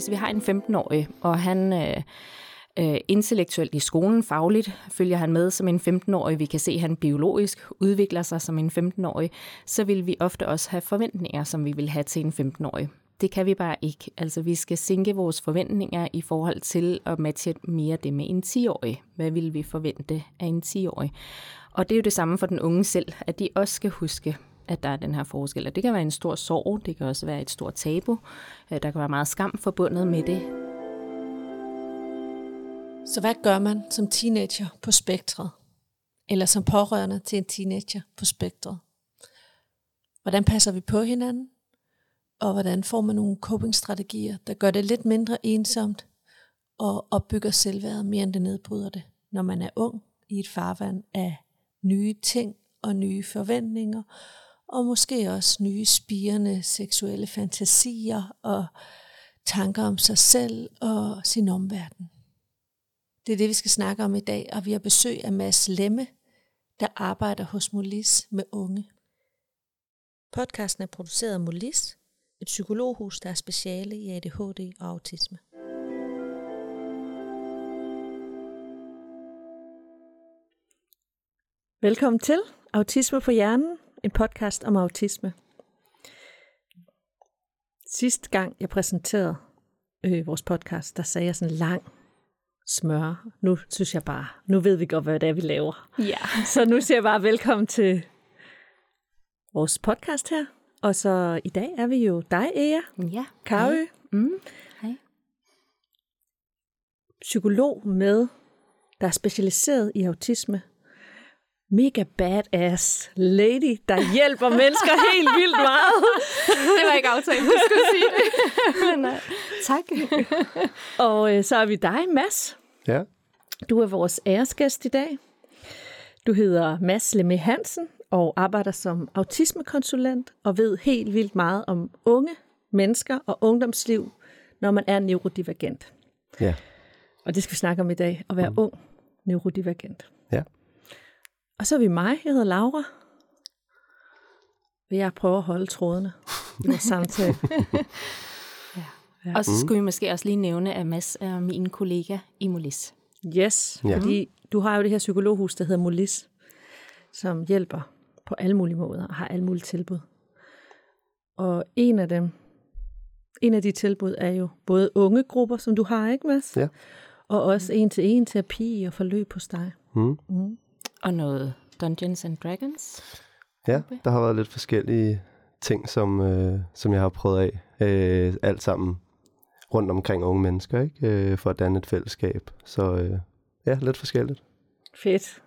hvis vi har en 15-årig, og han øh, øh, intellektuelt i skolen, fagligt, følger han med som en 15-årig, vi kan se, at han biologisk udvikler sig som en 15-årig, så vil vi ofte også have forventninger, som vi vil have til en 15-årig. Det kan vi bare ikke. Altså, vi skal sænke vores forventninger i forhold til at matche mere det med en 10-årig. Hvad vil vi forvente af en 10-årig? Og det er jo det samme for den unge selv, at de også skal huske, at der er den her forskel. Og det kan være en stor sorg, det kan også være et stort tabu, øh, der kan være meget skam forbundet med det. Så hvad gør man som teenager på spektret? Eller som pårørende til en teenager på spektret? Hvordan passer vi på hinanden? Og hvordan får man nogle coping-strategier, der gør det lidt mindre ensomt og opbygger selvværdet mere end det nedbryder det, når man er ung i et farvand af nye ting og nye forventninger, og måske også nye spirende seksuelle fantasier og tanker om sig selv og sin omverden. Det er det, vi skal snakke om i dag, og vi har besøg af Mads Lemme, der arbejder hos Molis med unge. Podcasten er produceret af Molis, et psykologhus, der er speciale i ADHD og autisme. Velkommen til Autisme på Hjernen, en podcast om autisme. Sidste gang jeg præsenterede øh, vores podcast, der sagde jeg sådan lang smør. Nu synes jeg bare, nu ved vi godt, hvad det er, vi laver. Ja. Så nu siger jeg bare velkommen til vores podcast her. Og så i dag er vi jo dig, Ea, Ja. Karø, Mm. Hej. psykolog med, der er specialiseret i autisme. Mega badass lady, der hjælper mennesker helt vildt meget. Det var ikke aftalt, du skulle sige det. Men, uh, tak. Og øh, så er vi dig, Mads. Ja. Du er vores æresgæst i dag. Du hedder Mads Lemme Hansen og arbejder som autismekonsulent og ved helt vildt meget om unge mennesker og ungdomsliv, når man er neurodivergent. Ja. Og det skal vi snakke om i dag, at være mm. ung neurodivergent. Ja. Og så er vi mig, jeg hedder Laura. Vil jeg prøve at holde trådene i vores samtale. Og så skulle vi måske også lige nævne, at Mads er min kollega i Molis. Yes, Ja. ja. fordi du har jo det her psykologhus, der hedder Molis, som hjælper på alle mulige måder og har alle mulige tilbud. Og en af dem, en af de tilbud er jo både unge grupper, som du har, ikke Mads? Ja. Og også en til en terapi og forløb hos dig. Mm. Og noget Dungeons and Dragons. Ja, der har været lidt forskellige ting, som, øh, som jeg har prøvet af. Øh, alt sammen rundt omkring unge mennesker, ikke? Øh, for at danne et fællesskab. Så øh, ja, lidt forskelligt. Fedt.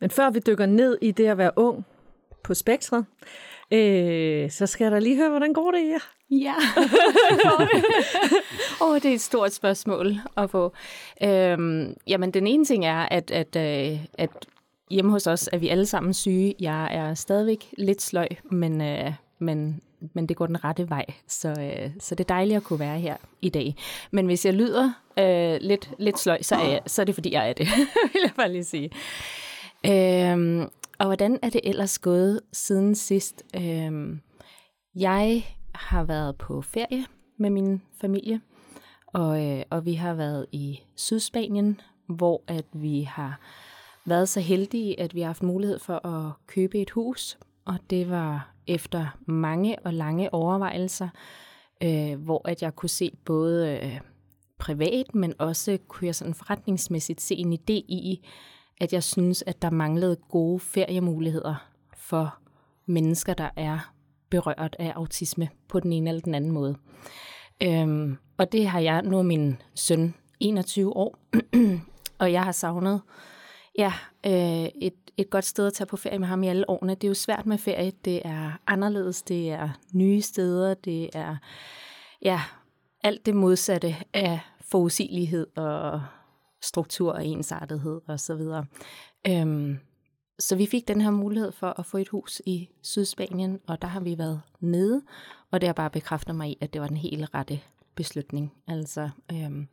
Men før vi dykker ned i det at være ung på spektret, øh, så skal jeg da lige høre, hvordan går det her? Ja. Åh, oh, det er et stort spørgsmål at få. Øhm, jamen, den ene ting er, at, at, øh, at hjemme hos os er vi alle sammen syge. Jeg er stadigvæk lidt sløj, men, øh, men, men det går den rette vej. Så, øh, så det er dejligt at kunne være her i dag. Men hvis jeg lyder øh, lidt, lidt sløj, så er, jeg, så er det, fordi jeg er det, vil jeg bare lige sige. Øhm, og hvordan er det ellers gået siden sidst? Øhm, jeg har været på ferie med min familie, og, øh, og vi har været i Sydspanien, hvor at vi har været så heldige, at vi har haft mulighed for at købe et hus, og det var efter mange og lange overvejelser, øh, hvor at jeg kunne se både øh, privat, men også kunne jeg sådan forretningsmæssigt se en idé i, at jeg synes, at der manglede gode feriemuligheder for mennesker, der er berørt af autisme på den ene eller den anden måde. Øhm, og det har jeg, nu min søn 21 år, og jeg har savnet ja, øh, et, et godt sted at tage på ferie med ham i alle årene. Det er jo svært med ferie, det er anderledes, det er nye steder, det er ja, alt det modsatte af forudsigelighed og struktur og ensartethed og så videre. Øhm, så vi fik den her mulighed for at få et hus i Sydspanien, og der har vi været nede, og det har bare bekræftet mig i, at det var den helt rette beslutning. Altså, øhm,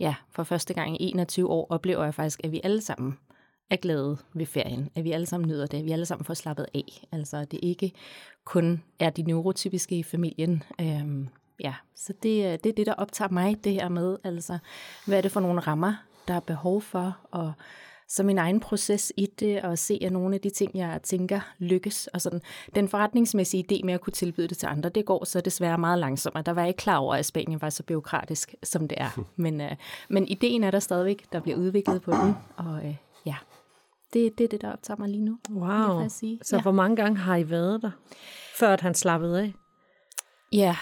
ja, for første gang i 21 år oplever jeg faktisk, at vi alle sammen er glade ved ferien, at vi alle sammen nyder det, at vi alle sammen får slappet af. Altså, at det ikke kun er de neurotypiske i familien, øhm, ja, så det, øh, det er det, der optager mig, det her med, altså, hvad er det for nogle rammer, der er behov for, og så min egen proces i det, og se, at nogle af de ting, jeg tænker, lykkes. Og sådan, den forretningsmæssige idé med at kunne tilbyde det til andre, det går så desværre meget langsommere. Der var jeg ikke klar over, at Spanien var så byråkratisk, som det er. Men, øh, men ideen er der stadigvæk, der bliver udviklet på den, og øh, ja, det, det er det, der optager mig lige nu. jeg Wow. faktisk sige. Så ja. hvor mange gange har I været der, før at han slappede af? Ja,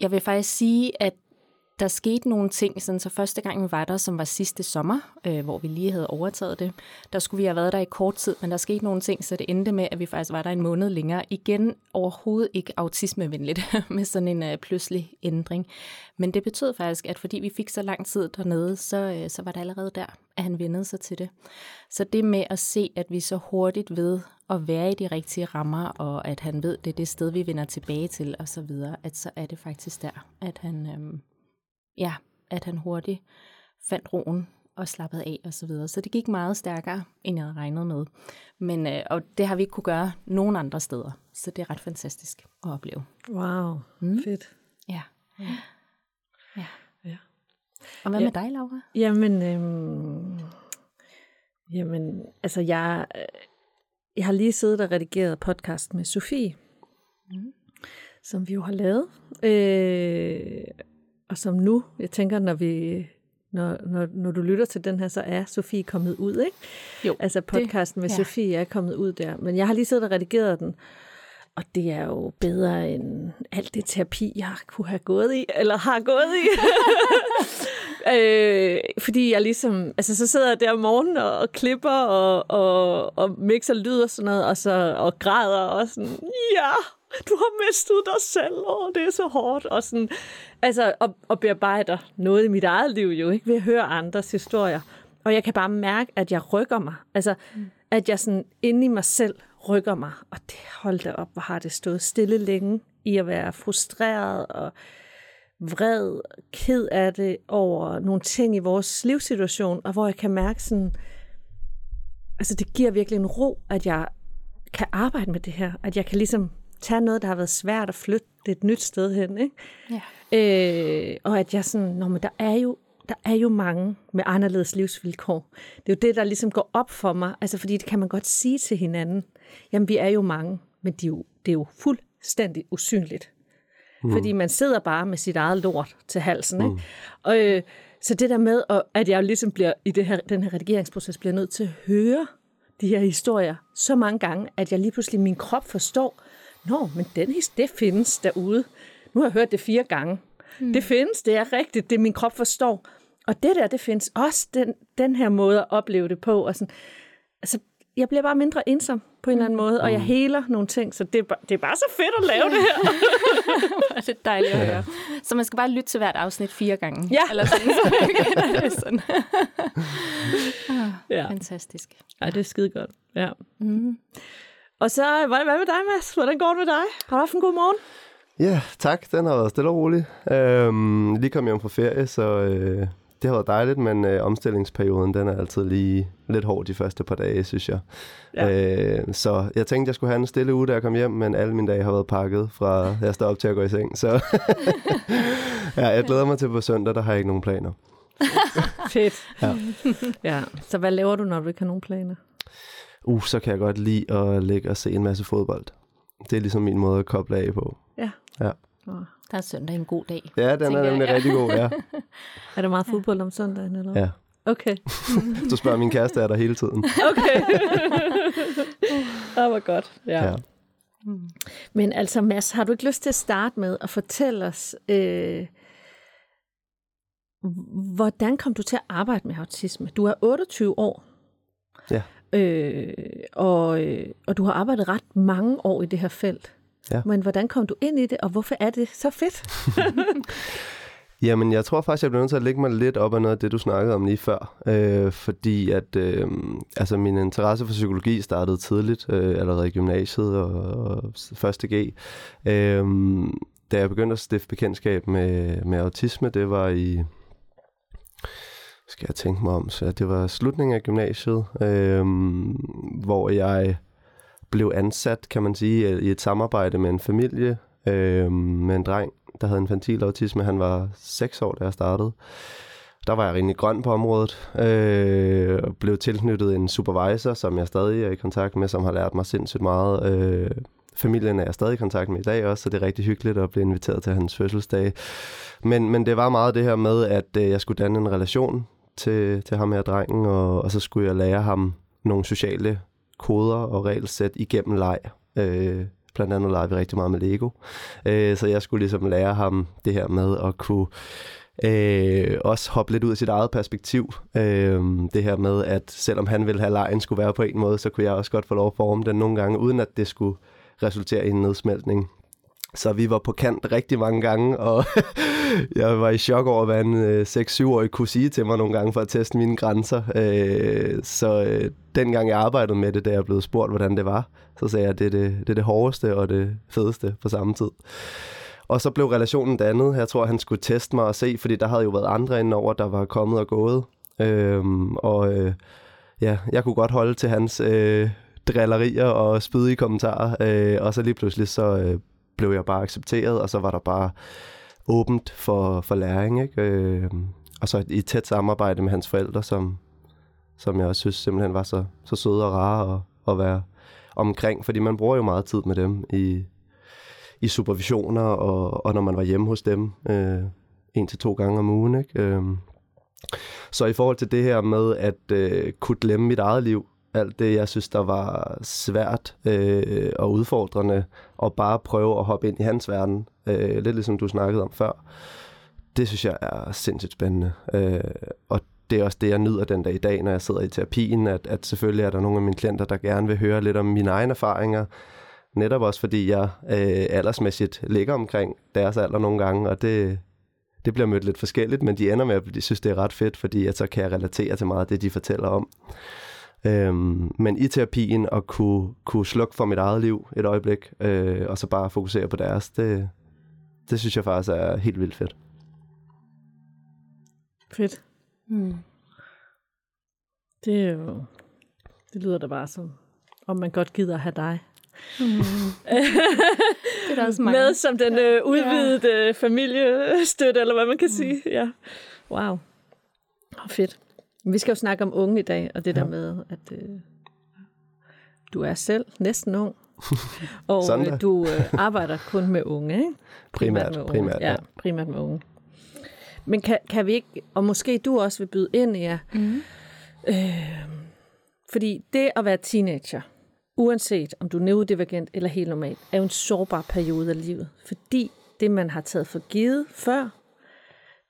jeg vil faktisk sige, at der skete nogle ting, sådan, så første gang vi var der, som var sidste sommer, øh, hvor vi lige havde overtaget det, der skulle vi have været der i kort tid, men der skete nogle ting, så det endte med, at vi faktisk var der en måned længere. Igen overhovedet ikke autismevenligt med sådan en øh, pludselig ændring. Men det betød faktisk, at fordi vi fik så lang tid dernede, så, øh, så var det allerede der, at han vendede sig til det. Så det med at se, at vi så hurtigt ved at være i de rigtige rammer, og at han ved, det er det sted, vi vender tilbage til, og så videre, at så er det faktisk der, at han, Øh, ja, at han hurtigt fandt roen og slappede af og så videre. Så det gik meget stærkere, end jeg havde regnet med. Men, øh, og det har vi ikke kunne gøre nogen andre steder. Så det er ret fantastisk at opleve. Wow, Mm. fedt. Ja. ja. Ja. Og hvad Ja. med dig, Laura? Jamen, øhm, jamen, altså jeg, øh, jeg har lige siddet og redigeret podcast med Sofie, Mm. som vi jo har lavet. Øh, og som nu, jeg tænker, når vi når, når, når du lytter til den her, så er Sofie kommet ud, ikke? Jo, Altså podcasten med ja. Sofie er kommet ud der. Men jeg har lige siddet og redigeret den, og det er jo bedre end alt det terapi, jeg kunne have gået i, eller har gået i. øh, fordi jeg ligesom, altså så sidder jeg der om morgenen og, og klipper og, og, og mixer lyd og sådan noget, og, så, og græder og sådan, ja, du har mistet dig selv, og det er så hårdt. Og sådan, altså, og, og bearbejder noget i mit eget liv jo, ikke ved at høre andres historier. Og jeg kan bare mærke, at jeg rykker mig. Altså, mm. at jeg sådan inde i mig selv rykker mig. Og det holdt da op, hvor har det stået stille længe i at være frustreret og vred, ked af det over nogle ting i vores livssituation, og hvor jeg kan mærke sådan, altså det giver virkelig en ro, at jeg kan arbejde med det her, at jeg kan ligesom tage noget, der har været svært at flytte det et nyt sted hen, ikke? Ja. Øh, og at jeg sådan, Nå, men der er jo der er jo mange med anderledes livsvilkår. Det er jo det, der ligesom går op for mig. Altså, fordi det kan man godt sige til hinanden. Jamen, vi er jo mange, men de er jo, det er jo fuldstændig usynligt. Mm. Fordi man sidder bare med sit eget lort til halsen. Ikke? Og, øh, så det der med, at- at jeg ligesom bliver i det her, den her redigeringsproces, bliver nødt til at høre de her historier så mange gange, at jeg lige pludselig min krop forstår, Nå, men den det findes derude. Nu har jeg hørt det fire gange. Mm. Det findes, det er rigtigt, det min krop forstår. Og det der, det findes også den, den her måde at opleve det på. Og sådan, altså, jeg bliver bare mindre ensom på en eller anden måde, og jeg heler nogle ting, så det er, bare, det er bare så fedt at lave det her. Hvor er det dejligt at høre. Så man skal bare lytte til hvert afsnit fire gange. Ja. Eller sådan, så det sådan. ah, Ja. Fantastisk. Ej, det er skide godt. Ja. Mm. Og så, hvad, hvad med dig, Mads? Hvordan går det med dig? Har du haft en god morgen? Ja, tak. Den har været stille og rolig. Øhm, lige kom hjem fra ferie, så øh, det har været dejligt, men øh, omstillingsperioden, den er altid lige lidt hård de første par dage, synes jeg. Ja. Øh, så jeg tænkte, jeg skulle have en stille uge, da jeg kom hjem, men alle mine dage har været pakket fra jeg står op til at gå i seng. Så ja, jeg glæder mig til på søndag, der har jeg ikke nogen planer. Fedt. Ja. ja. Så hvad laver du, når du ikke har nogen planer? Uh, så kan jeg godt lide at ligge og se en masse fodbold. Det er ligesom min måde at koble af på. Ja. Ja. Der er søndag en god dag. Ja, den er nemlig ja. rigtig god, ja. Er der meget fodbold om søndagen, eller? ja. Okay. Du spørger min kæreste, er der hele tiden. Okay. det var godt. Ja. Ja. Men altså, Mads, har du ikke lyst til at starte med at fortælle os, øh, hvordan kom du til at arbejde med autisme? Du er 28 år. Ja. Øh, og, øh, og du har arbejdet ret mange år i det her felt. Ja. Men hvordan kom du ind i det, og hvorfor er det så fedt? Jamen, jeg tror faktisk, jeg bliver nødt til at lægge mig lidt op af noget af det, du snakkede om lige før. Øh, fordi at øh, altså min interesse for psykologi startede tidligt, øh, allerede i gymnasiet og, og første G. Øh, da jeg begyndte at stifte bekendtskab med, med autisme, det var i skal jeg tænke mig om, så det var slutningen af gymnasiet, øh, hvor jeg blev ansat, kan man sige, i et samarbejde med en familie, øh, med en dreng, der havde infantil autisme. Han var 6 år, da jeg startede. Der var jeg rimelig grøn på området, øh, og blev tilknyttet en supervisor, som jeg stadig er i kontakt med, som har lært mig sindssygt meget. Øh, familien er jeg stadig i kontakt med i dag også, så det er rigtig hyggeligt at blive inviteret til hans fødselsdag. Men, men det var meget det her med, at øh, jeg skulle danne en relation til, til ham her drengen, og, og så skulle jeg lære ham nogle sociale koder og regelsæt igennem leg. Øh, blandt andet leger vi rigtig meget med Lego. Øh, så jeg skulle ligesom lære ham det her med at kunne øh, også hoppe lidt ud af sit eget perspektiv. Øh, det her med, at selvom han ville have lejen skulle være på en måde, så kunne jeg også godt få lov at forme den nogle gange, uden at det skulle resultere i en nedsmeltning. Så vi var på kant rigtig mange gange, og jeg var i chok over, hvad en øh, 6-7-årig kunne sige til mig nogle gange for at teste mine grænser. Øh, så øh, dengang jeg arbejdede med det, da jeg blev spurgt, hvordan det var, så sagde jeg, at det er det, det, er det hårdeste og det fedeste på samme tid. Og så blev relationen dannet. Jeg tror, han skulle teste mig og se, fordi der havde jo været andre indover, der var kommet og gået. Øhm, og øh, ja, jeg kunne godt holde til hans øh, drillerier og spydige kommentarer. Øh, og så lige pludselig så øh, blev jeg bare accepteret, og så var der bare åbent for, for læring. Ikke? Øh, og så i tæt samarbejde med hans forældre, som, som jeg også synes simpelthen var så, så søde og rare at, at være omkring, fordi man bruger jo meget tid med dem i, i supervisioner, og, og når man var hjemme hos dem øh, en til to gange om ugen. Ikke? Øh, så i forhold til det her med at øh, kunne glemme mit eget liv, alt det, jeg synes, der var svært øh, og udfordrende, og bare prøve at hoppe ind i hans verden, øh, lidt ligesom du snakkede om før, det synes jeg er sindssygt spændende. Øh, og det er også det, jeg nyder den dag i dag, når jeg sidder i terapien, at, at selvfølgelig er der nogle af mine klienter, der gerne vil høre lidt om mine egne erfaringer, netop også fordi jeg øh, aldersmæssigt ligger omkring deres alder nogle gange, og det, det bliver mødt lidt forskelligt, men de ender med at de synes, det er ret fedt, fordi at så kan jeg relatere til meget af det, de fortæller om. Øhm, men i terapien at kunne, kunne slukke for mit eget liv et øjeblik, øh, og så bare fokusere på deres, det, det synes jeg faktisk er helt vildt fedt. Fedt. Mm. Det er jo, det lyder da bare som, om man godt gider at have dig. Mm. det er der også mange. Med som den øh, udvidede ja. familiestøtte, eller hvad man kan mm. sige. Ja. Wow. Oh, fedt. Vi skal jo snakke om unge i dag, og det ja. der med, at øh, du er selv næsten ung, og øh, du øh, arbejder kun med unge, ikke? Primært, primært, med unge. primært ja. ja. primært med unge. Men kan, kan vi ikke, og måske du også vil byde ind, ja, mm. øh, fordi det at være teenager, uanset om du er neurodivergent eller helt normal, er jo en sårbar periode af livet, fordi det, man har taget for givet før,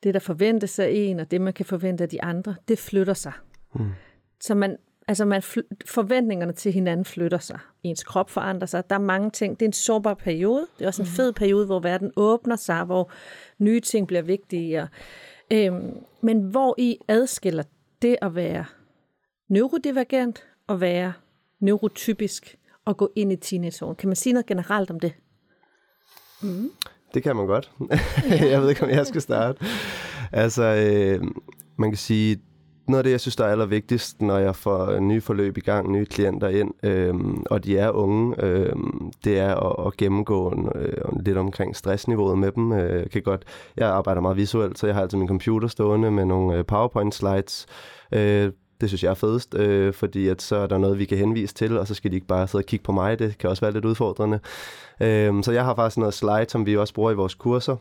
det, der forventes af en, og det, man kan forvente af de andre, det flytter sig. Mm. Så man, altså man forventningerne til hinanden flytter sig. Ens krop forandrer sig. Der er mange ting. Det er en sårbar periode. Det er også en mm. fed periode, hvor verden åbner sig, hvor nye ting bliver vigtige. Øhm, men hvor I adskiller det at være neurodivergent og være neurotypisk og gå ind i teenageåren. Kan man sige noget generelt om det? Mm. Det kan man godt. jeg ved ikke, om jeg skal starte. Altså, øh, man kan sige, noget af det, jeg synes, der er allervigtigst, når jeg får nye forløb i gang, nye klienter ind, øh, og de er unge, øh, det er at, at gennemgå en, øh, lidt omkring stressniveauet med dem. Øh, kan godt, jeg arbejder meget visuelt, så jeg har altid min computer stående med nogle øh, PowerPoint-slides. Øh, det synes jeg er fedest, øh, fordi at så er der noget, vi kan henvise til, og så skal de ikke bare sidde og kigge på mig. Det kan også være lidt udfordrende. Øh, så jeg har faktisk noget slide, som vi også bruger i vores kurser,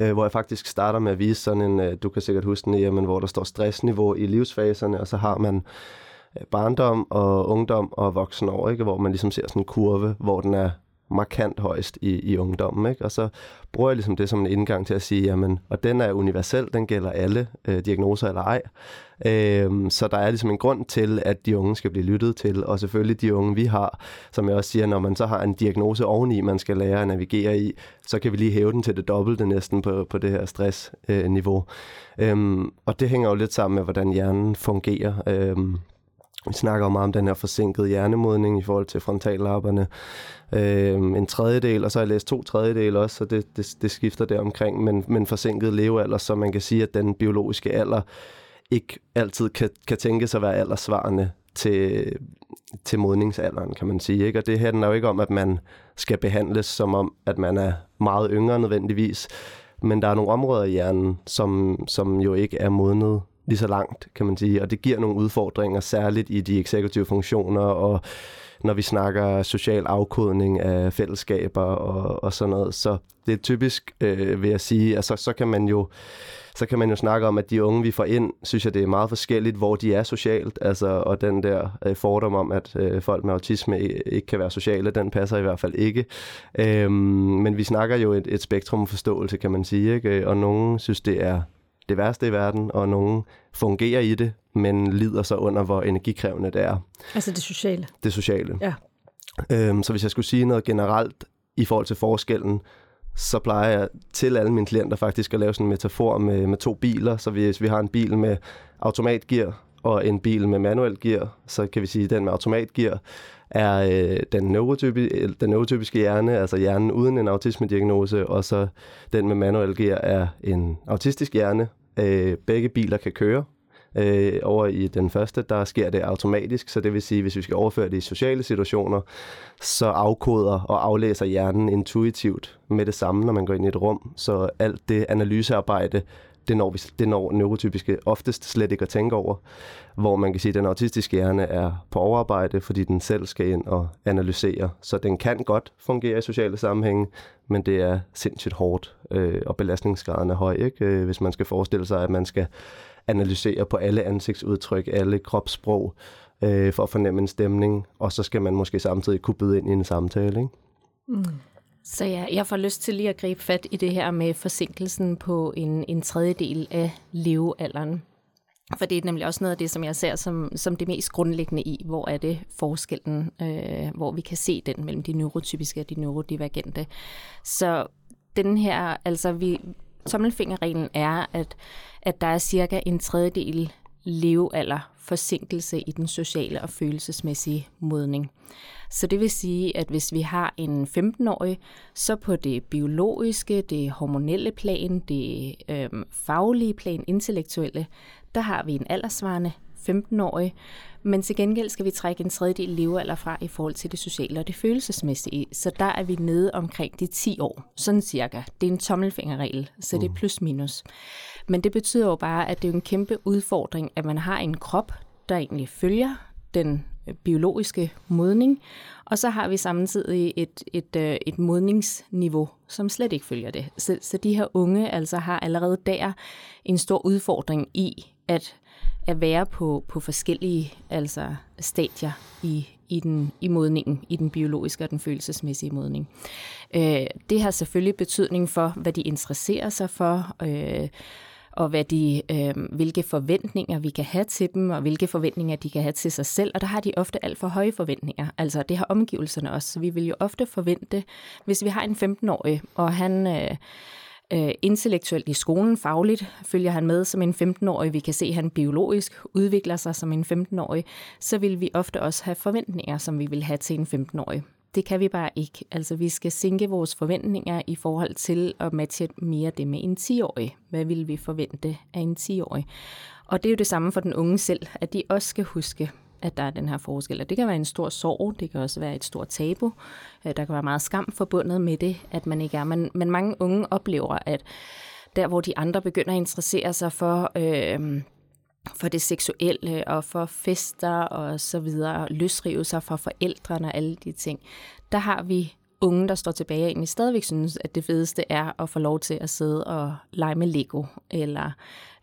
øh, hvor jeg faktisk starter med at vise sådan en, øh, du kan sikkert huske den, jamen, hvor der står stressniveau i livsfaserne, og så har man øh, barndom og ungdom og voksenår, ikke? hvor man ligesom ser sådan en kurve, hvor den er markant højst i, i ungdommen. Ikke? Og så bruger jeg ligesom det som en indgang til at sige, jamen, og den er universel, den gælder alle øh, diagnoser eller ej. Øh, så der er ligesom en grund til, at de unge skal blive lyttet til, og selvfølgelig de unge, vi har, som jeg også siger, når man så har en diagnose oveni, man skal lære at navigere i, så kan vi lige hæve den til det dobbelte næsten på, på det her stressniveau. Øh, øh, og det hænger jo lidt sammen med, hvordan hjernen fungerer. Øh, vi snakker jo meget om den her forsinkede hjernemodning i forhold til frontallapperne. Øh, en tredjedel, og så har jeg læst to tredjedel også, så det, det, det skifter der omkring, men, men forsinket levealder, så man kan sige, at den biologiske alder ikke altid kan, kan tænkes at være aldersvarende til, til modningsalderen, kan man sige. Ikke? Og det her handler jo ikke om, at man skal behandles som om, at man er meget yngre nødvendigvis. Men der er nogle områder i hjernen, som, som jo ikke er modnet lige så langt, kan man sige. Og det giver nogle udfordringer, særligt i de eksekutive funktioner, og når vi snakker social afkodning af fællesskaber og, og sådan noget. Så det er typisk, øh, vil jeg sige, altså så kan man jo så kan man jo snakke om, at de unge, vi får ind, synes jeg, det er meget forskelligt, hvor de er socialt. Altså, og den der øh, fordom om, at øh, folk med autisme ikke kan være sociale, den passer i hvert fald ikke. Øhm, men vi snakker jo et, et spektrum forståelse, kan man sige. Ikke? Og nogen synes, det er det værste i verden, og nogen fungerer i det, men lider så under, hvor energikrævende det er. Altså det sociale? Det sociale. Ja. Øhm, så hvis jeg skulle sige noget generelt i forhold til forskellen, så plejer jeg til alle mine klienter faktisk at lave sådan en metafor med, med to biler. Så hvis vi har en bil med automatgear og en bil med manuel gear, så kan vi sige, at den med automatgear er øh, den, neurotypi, øh, den neurotypiske hjerne, altså hjernen uden en autismediagnose, og så den med manuel gear er en autistisk hjerne. Øh, begge biler kan køre, Øh, over i den første, der sker det automatisk, så det vil sige, hvis vi skal overføre det i sociale situationer, så afkoder og aflæser hjernen intuitivt med det samme, når man går ind i et rum. Så alt det analysearbejde, det når, vi, det når neurotypiske oftest slet ikke at tænke over. Hvor man kan sige, at den autistiske hjerne er på overarbejde, fordi den selv skal ind og analysere. Så den kan godt fungere i sociale sammenhænge, men det er sindssygt hårdt, øh, og belastningsgraden er høj, ikke? Øh, hvis man skal forestille sig, at man skal analysere på alle ansigtsudtryk, alle kropssprog, øh, for at fornemme en stemning, og så skal man måske samtidig kunne byde ind i en samtale. Ikke? Mm. Så ja, jeg får lyst til lige at gribe fat i det her med forsinkelsen på en, en tredjedel af levealderen. For det er nemlig også noget af det, som jeg ser som, som det mest grundlæggende i, hvor er det forskellen, øh, hvor vi kan se den mellem de neurotypiske og de neurodivergente. Så den her, altså vi, tommelfingerreglen er, at, at der er cirka en tredjedel levealder forsinkelse i den sociale og følelsesmæssige modning. Så det vil sige, at hvis vi har en 15-årig, så på det biologiske, det hormonelle plan, det øh, faglige plan, intellektuelle, der har vi en aldersvarende 15-årig, men til gengæld skal vi trække en tredjedel levealder fra i forhold til det sociale og det følelsesmæssige. Så der er vi nede omkring de 10 år, sådan cirka. Det er en tommelfingerregel, så det er mm. plus minus. Men det betyder jo bare, at det er en kæmpe udfordring, at man har en krop, der egentlig følger den øh, biologiske modning, og så har vi samtidig et, et, øh, et modningsniveau, som slet ikke følger det. Så, så de her unge altså har allerede der en stor udfordring i, at at være på, på forskellige altså stadier i, i, den, i modningen, i den biologiske og den følelsesmæssige modning. Øh, det har selvfølgelig betydning for, hvad de interesserer sig for, øh, og hvad de, øh, hvilke forventninger vi kan have til dem, og hvilke forventninger de kan have til sig selv. Og der har de ofte alt for høje forventninger. Altså det har omgivelserne også. Så vi vil jo ofte forvente, hvis vi har en 15-årig, og han... Øh, øh, intellektuelt i skolen, fagligt følger han med som en 15-årig. Vi kan se, at han biologisk udvikler sig som en 15-årig. Så vil vi ofte også have forventninger, som vi vil have til en 15-årig. Det kan vi bare ikke. Altså, vi skal sænke vores forventninger i forhold til at matche mere det med en 10-årig. Hvad vil vi forvente af en 10-årig? Og det er jo det samme for den unge selv, at de også skal huske, at der er den her forskel. Og det kan være en stor sorg, det kan også være et stort tabu. Øh, der kan være meget skam forbundet med det, at man ikke er. Men, men mange unge oplever, at der hvor de andre begynder at interessere sig for... Øh, for det seksuelle og for fester og så videre, løsrive sig fra forældrene og alle de ting. Der har vi unge, der står tilbage og egentlig stadigvæk synes, at det fedeste er at få lov til at sidde og lege med Lego, eller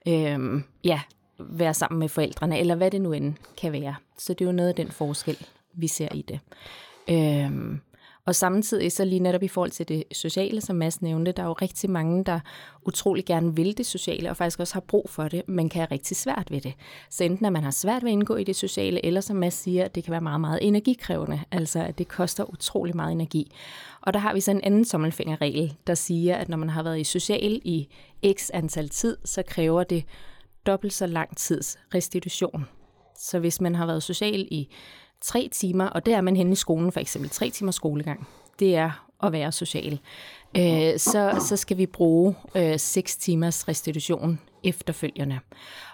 øhm, ja, være sammen med forældrene, eller hvad det nu end kan være. Så det er jo noget af den forskel, vi ser i det. Øhm, og samtidig så lige netop i forhold til det sociale, som Mads nævnte, der er jo rigtig mange, der utrolig gerne vil det sociale, og faktisk også har brug for det, men kan have rigtig svært ved det. Så enten at man har svært ved at indgå i det sociale, eller som Mads siger, det kan være meget, meget energikrævende, altså at det koster utrolig meget energi. Og der har vi så en anden tommelfingerregel, der siger, at når man har været i social i x antal tid, så kræver det dobbelt så lang tids restitution. Så hvis man har været social i tre timer, og der er man henne i skolen for eksempel, tre timer skolegang, det er at være social, øh, så, så skal vi bruge øh, seks timers restitution efterfølgende.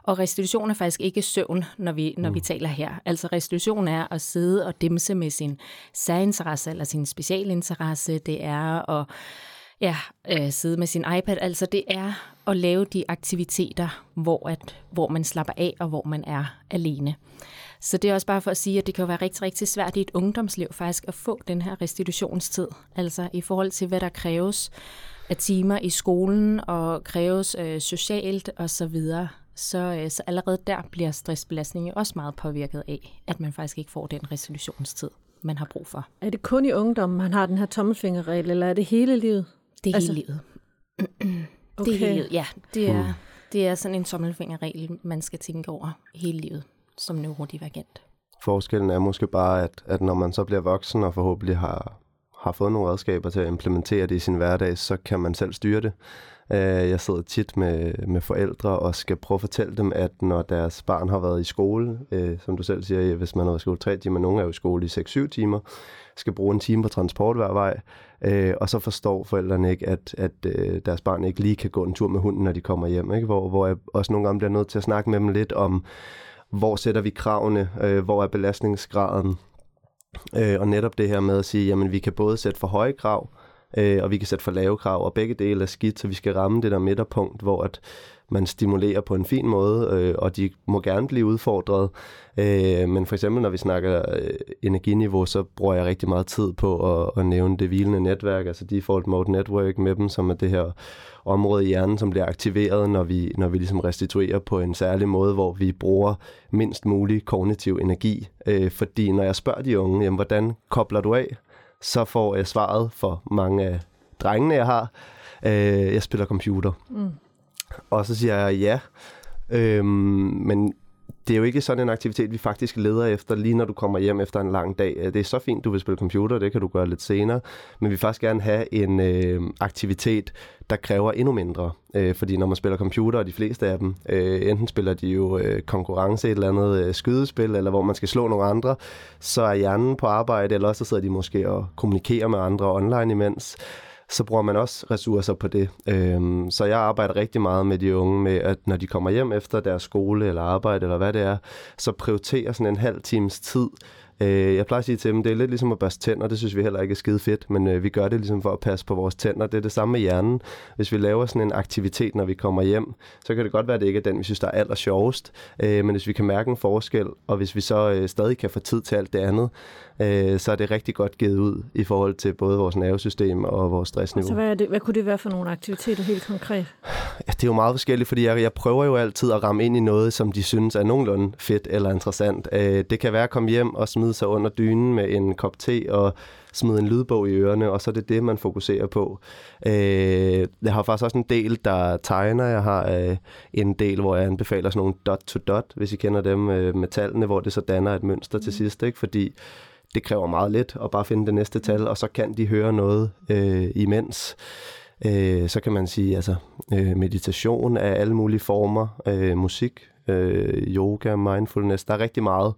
Og restitution er faktisk ikke søvn, når vi, når mm. vi taler her. Altså restitution er at sidde og dimse med sin særinteresse eller sin specialinteresse. Det er at ja, øh, sidde med sin iPad. Altså det er at lave de aktiviteter, hvor, at, hvor man slapper af og hvor man er alene. Så det er også bare for at sige, at det kan være rigtig, rigtig svært i et ungdomsliv faktisk at få den her restitutionstid. Altså i forhold til, hvad der kræves af timer i skolen og kræves øh, socialt osv., så, videre. så, øh, så allerede der bliver stressbelastningen også meget påvirket af, at man faktisk ikke får den restitutionstid, man har brug for. Er det kun i ungdommen, man har den her tommelfingerregel, eller er det hele livet? Det er altså... hele livet. okay. Det er hele livet, ja. Det er, hmm. det er sådan en tommelfingerregel, man skal tænke over hele livet som neurodivergent. Forskellen er måske bare, at, at når man så bliver voksen og forhåbentlig har, har fået nogle redskaber til at implementere det i sin hverdag, så kan man selv styre det. Øh, jeg sidder tit med, med forældre og skal prøve at fortælle dem, at når deres barn har været i skole, øh, som du selv siger, hvis man har været i skole 3 timer, nogen er jo i skole i 6-7 timer, skal bruge en time på transport hver vej, øh, og så forstår forældrene ikke, at, at øh, deres barn ikke lige kan gå en tur med hunden, når de kommer hjem. Ikke? Hvor, hvor jeg også nogle gange bliver nødt til at snakke med dem lidt om, hvor sætter vi kravene, øh, hvor er belastningsgraden, øh, og netop det her med at sige, jamen vi kan både sætte for høje krav, øh, og vi kan sætte for lave krav, og begge dele er skidt, så vi skal ramme det der midterpunkt, hvor at man stimulerer på en fin måde, øh, og de må gerne blive udfordret. Øh, men for eksempel, når vi snakker øh, energiniveau, så bruger jeg rigtig meget tid på at, at nævne det hvilende netværk, altså default mode network med dem, som er det her område i hjernen, som bliver aktiveret, når vi, når vi ligesom restituerer på en særlig måde, hvor vi bruger mindst mulig kognitiv energi. Øh, fordi når jeg spørger de unge, jamen, hvordan kobler du af, så får jeg svaret for mange af drengene, jeg har, øh, jeg spiller computer. Mm. Og så siger jeg ja, øhm, men det er jo ikke sådan en aktivitet, vi faktisk leder efter, lige når du kommer hjem efter en lang dag. Øh, det er så fint, du vil spille computer, det kan du gøre lidt senere, men vi vil faktisk gerne have en øh, aktivitet, der kræver endnu mindre. Øh, fordi når man spiller computer, og de fleste af dem, øh, enten spiller de jo øh, konkurrence, et eller andet øh, skydespil, eller hvor man skal slå nogle andre, så er hjernen på arbejde, eller også så sidder de måske og kommunikerer med andre online imens så bruger man også ressourcer på det. Øhm, så jeg arbejder rigtig meget med de unge med, at når de kommer hjem efter deres skole eller arbejde eller hvad det er, så prioriterer sådan en halv times tid Øh, jeg plejer at sige til dem, det er lidt ligesom at børste tænder, det synes vi heller ikke er skide fedt, men øh, vi gør det ligesom for at passe på vores tænder. Det er det samme med hjernen. Hvis vi laver sådan en aktivitet, når vi kommer hjem, så kan det godt være, at det ikke er den, vi synes, der er aller sjovest. Øh, men hvis vi kan mærke en forskel, og hvis vi så øh, stadig kan få tid til alt det andet, øh, så er det rigtig godt givet ud i forhold til både vores nervesystem og vores stressniveau. Så hvad, er det, hvad kunne det være for nogle aktiviteter helt konkret? Ja, det er jo meget forskelligt, fordi jeg, jeg prøver jo altid at ramme ind i noget, som de synes er nogenlunde fedt eller interessant. Øh, det kan være at komme hjem og smide sig under dynen med en kop te og smide en lydbog i ørerne, og så er det det, man fokuserer på. Øh, jeg har faktisk også en del, der tegner. Jeg har øh, en del, hvor jeg anbefaler sådan nogle dot-to-dot, hvis I kender dem øh, med tallene, hvor det så danner et mønster mm. til sidst, ikke? fordi det kræver meget lidt at bare finde det næste tal, og så kan de høre noget øh, imens. Øh, så kan man sige, altså øh, meditation af alle mulige former, øh, musik, øh, yoga, mindfulness, der er rigtig meget.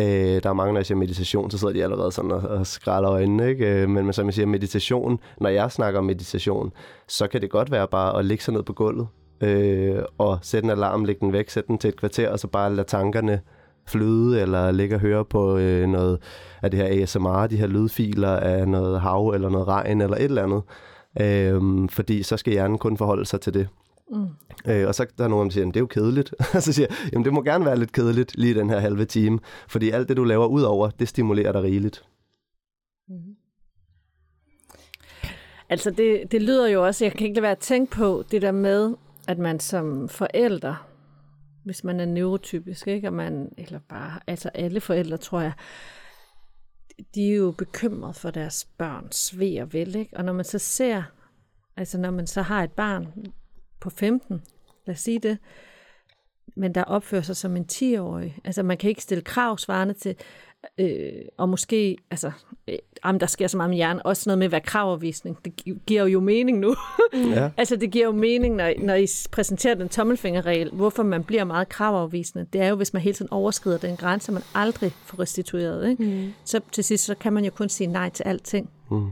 Øh, der er mange, når jeg siger meditation, så sidder de allerede sådan og, og skræller øjnene, ikke? Øh, men, men som jeg siger meditation, når jeg snakker om meditation, så kan det godt være bare at ligge sig ned på gulvet, øh, og sætte en alarm, lægge den væk, sætte den til et kvarter, og så bare lade tankerne flyde, eller ligge og høre på øh, noget af det her ASMR, de her lydfiler af noget hav, eller noget regn, eller et eller andet. Øh, fordi så skal hjernen kun forholde sig til det. Mm. Øh, og så der er nogen, der siger, det er jo kedeligt. så siger jeg, jamen det må gerne være lidt kedeligt lige den her halve time, fordi alt det, du laver ud over, det stimulerer dig rigeligt. Mm. Altså det, det lyder jo også, jeg kan ikke lade være at tænke på det der med, at man som forældre, hvis man er neurotypisk, ikke? Og man, eller bare, altså alle forældre, tror jeg, de er jo bekymret for deres børns ved og vel, ikke? Og når man så ser, altså når man så har et barn på 15, lad os sige det, men der opfører sig som en 10-årig. Altså man kan ikke stille krav svarende til, øh, og måske, altså, øh, jamen, der sker så meget med hjernen, også noget med, hvad kravafvisning, det giver jo mening nu. Ja. altså det giver jo mening, når, når I præsenterer den tommelfingerregel, hvorfor man bliver meget kravafvisende. Det er jo, hvis man hele tiden overskrider den grænse, man aldrig får restitueret. Ikke? Mm. Så til sidst, så kan man jo kun sige nej til alting. Mm.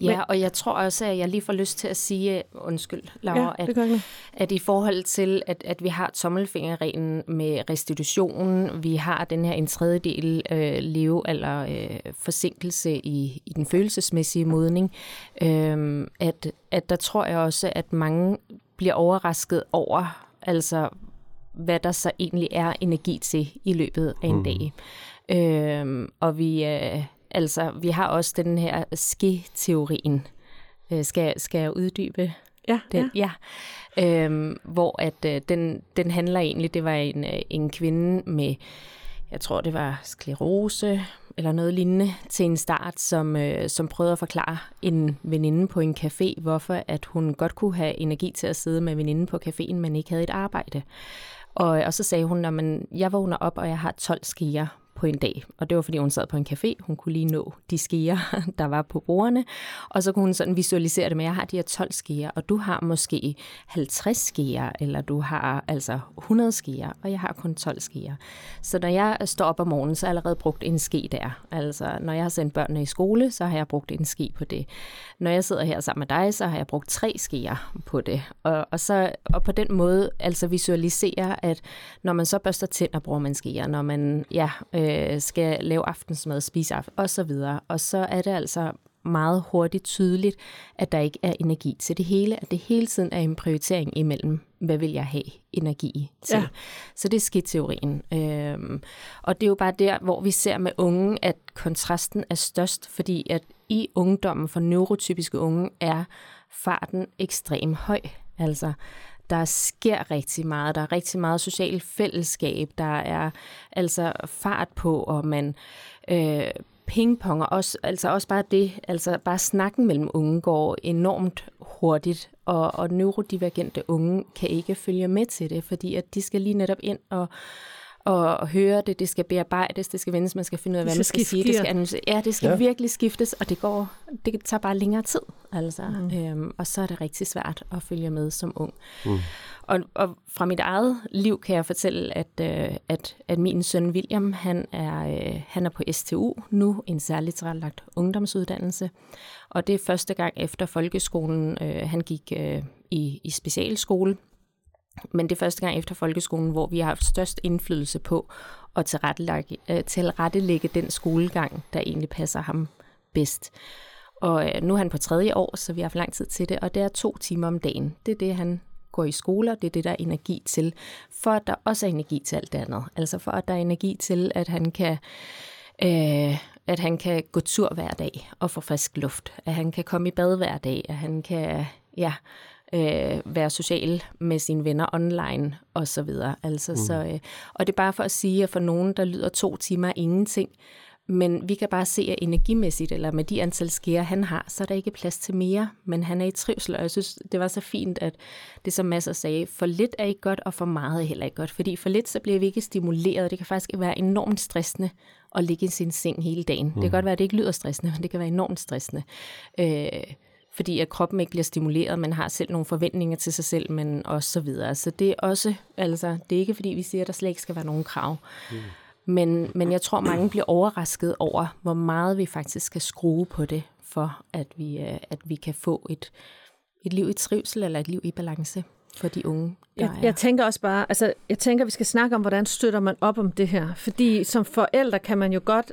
Ja, og jeg tror også, at jeg lige får lyst til at sige, undskyld, Laura, Ja, at, at i forhold til, at, at vi har tommelfingerreglen med restitution, vi har den her en tredjedel øh, levealder øh, forsinkelse i, i den følelsesmæssige modning, øh, at, at der tror jeg også, at mange bliver overrasket over, altså hvad der så egentlig er energi til i løbet af en mm. dag. Øh, og vi, øh, altså, vi har også den her ske-teorien. Øh, skal, skal jeg uddybe Ja, den, ja. ja. Øhm, hvor at øh, den, den handler egentlig, det var en, øh, en kvinde med, jeg tror det var sklerose eller noget lignende, til en start, som, øh, som prøvede at forklare en veninde på en café, hvorfor at hun godt kunne have energi til at sidde med veninden på caféen, men ikke havde et arbejde. Og, og så sagde hun, at jeg vågner op, og jeg har 12 skier på en dag. Og det var, fordi hun sad på en café. Hun kunne lige nå de skeer, der var på bordene. Og så kunne hun sådan visualisere det med, at jeg har de her 12 skeer, og du har måske 50 skeer, eller du har altså 100 skeer, og jeg har kun 12 skeer. Så når jeg står op om morgenen, så har jeg allerede brugt en ske der. Altså, når jeg har sendt børnene i skole, så har jeg brugt en ske på det. Når jeg sidder her sammen med dig, så har jeg brugt tre skeer på det. Og, og, så, og på den måde altså visualisere, at når man så børster tænder, bruger man skeer. Når man ja, øh, skal lave aftensmad, spise aften og så videre. Og så er det altså meget hurtigt tydeligt, at der ikke er energi til det hele, at det hele tiden er en prioritering imellem, hvad vil jeg have energi til. Ja. Så det er skidteorien. Øhm, og det er jo bare der, hvor vi ser med unge, at kontrasten er størst, fordi at i ungdommen for neurotypiske unge er farten ekstrem høj. Altså, der sker rigtig meget. Der er rigtig meget socialt fællesskab. Der er altså fart på, og man øh, pingpong, og også, altså også bare det, altså bare snakken mellem unge går enormt hurtigt, og, og neurodivergente unge kan ikke følge med til det, fordi at de skal lige netop ind og og høre det, det skal bearbejdes, det skal vendes, man skal finde ud af, hvad man skal sige, det skal analysere. Ja, det skal ja. virkelig skiftes, og det går, det tager bare længere tid, altså. Mm. Øhm, og så er det rigtig svært at følge med som ung. Mm. Og, og fra mit eget liv kan jeg fortælle, at, øh, at, at min søn William, han er, øh, han er på STU nu, en særligt tilrettelagt ungdomsuddannelse. Og det er første gang efter folkeskolen, øh, han gik øh, i, i specialskole, men det er første gang efter folkeskolen, hvor vi har haft størst indflydelse på at tilrettelægge, øh, tilrettelægge den skolegang, der egentlig passer ham bedst. Og øh, nu er han på tredje år, så vi har haft lang tid til det, og det er to timer om dagen. Det er det, han går i skole, og det er det, der er energi til, for at der også er energi til alt det andet. Altså for at der er energi til, at han kan... Øh, at han kan gå tur hver dag og få frisk luft, at han kan komme i bad hver dag, at han kan ja, øh, være social med sine venner online og så videre. Altså, mm. så, øh, og det er bare for at sige, at for nogen, der lyder to timer ingenting, men vi kan bare se, at energimæssigt, eller med de antal skære, han har, så er der ikke plads til mere, men han er i trivsel, og jeg synes, det var så fint, at det som Masser sagde, for lidt er ikke godt, og for meget er heller ikke godt, fordi for lidt, så bliver vi ikke stimuleret, det kan faktisk være enormt stressende at ligge i sin seng hele dagen. Mm. Det kan godt være, at det ikke lyder stressende, men det kan være enormt stressende. Øh, fordi at kroppen ikke bliver stimuleret, man har selv nogle forventninger til sig selv, men også så videre. Så det er også, altså, det er ikke fordi, vi siger, at der slet ikke skal være nogen krav. Mm. Men, men jeg tror, mange bliver overrasket over, hvor meget vi faktisk skal skrue på det, for at vi, øh, at vi kan få et, et liv i trivsel eller et liv i balance for de unge. Jeg, jeg tænker også bare, altså jeg tænker, vi skal snakke om, hvordan støtter man op om det her. Fordi som forældre kan man jo godt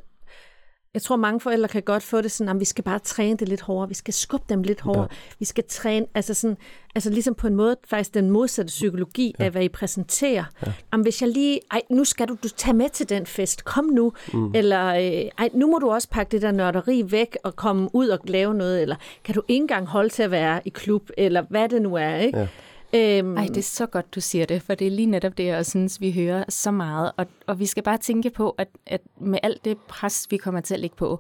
jeg tror, mange forældre kan godt få det sådan, at vi skal bare træne det lidt hårdere, vi skal skubbe dem lidt hårdere, ja. vi skal træne, altså sådan, altså ligesom på en måde, faktisk den modsatte psykologi ja. af, hvad I præsenterer. Ja. Jamen, hvis jeg lige, ej, nu skal du, du tage med til den fest, kom nu, mm. eller øh, ej, nu må du også pakke det der nørderi væk og komme ud og lave noget, eller kan du ikke engang holde til at være i klub, eller hvad det nu er, ikke? Ja. Øhm, Ej, det er så godt, du siger det, for det er lige netop det, jeg synes, vi hører så meget. Og, og vi skal bare tænke på, at, at med alt det pres, vi kommer til at lægge på,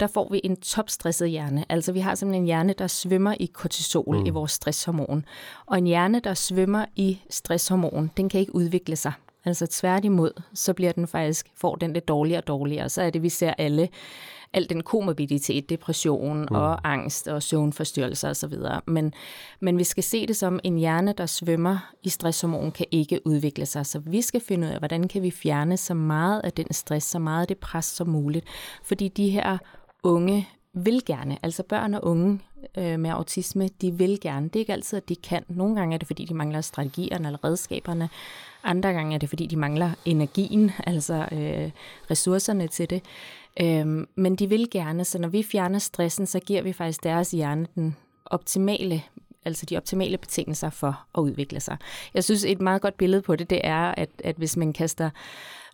der får vi en topstresset hjerne. Altså vi har simpelthen en hjerne, der svømmer i kortisol, mm. i vores stresshormon. Og en hjerne, der svømmer i stresshormon, den kan ikke udvikle sig. Altså tværtimod, så bliver den faktisk, får den lidt dårligere og dårligere. Så er det, vi ser alle al den komorbiditet, depression mm. og angst og søvnforstyrrelser osv. Men, men vi skal se det som en hjerne, der svømmer i stresshormon, kan ikke udvikle sig. Så vi skal finde ud af, hvordan kan vi fjerne så meget af den stress, så meget af det pres som muligt. Fordi de her unge vil gerne, altså børn og unge øh, med autisme, de vil gerne. Det er ikke altid, at de kan. Nogle gange er det, fordi de mangler strategierne eller redskaberne. Andre gange er det, fordi de mangler energien, altså øh, ressourcerne til det. Øh, men de vil gerne, så når vi fjerner stressen, så giver vi faktisk deres hjerne den optimale altså de optimale betingelser for at udvikle sig. Jeg synes, et meget godt billede på det, det er, at, at hvis man kaster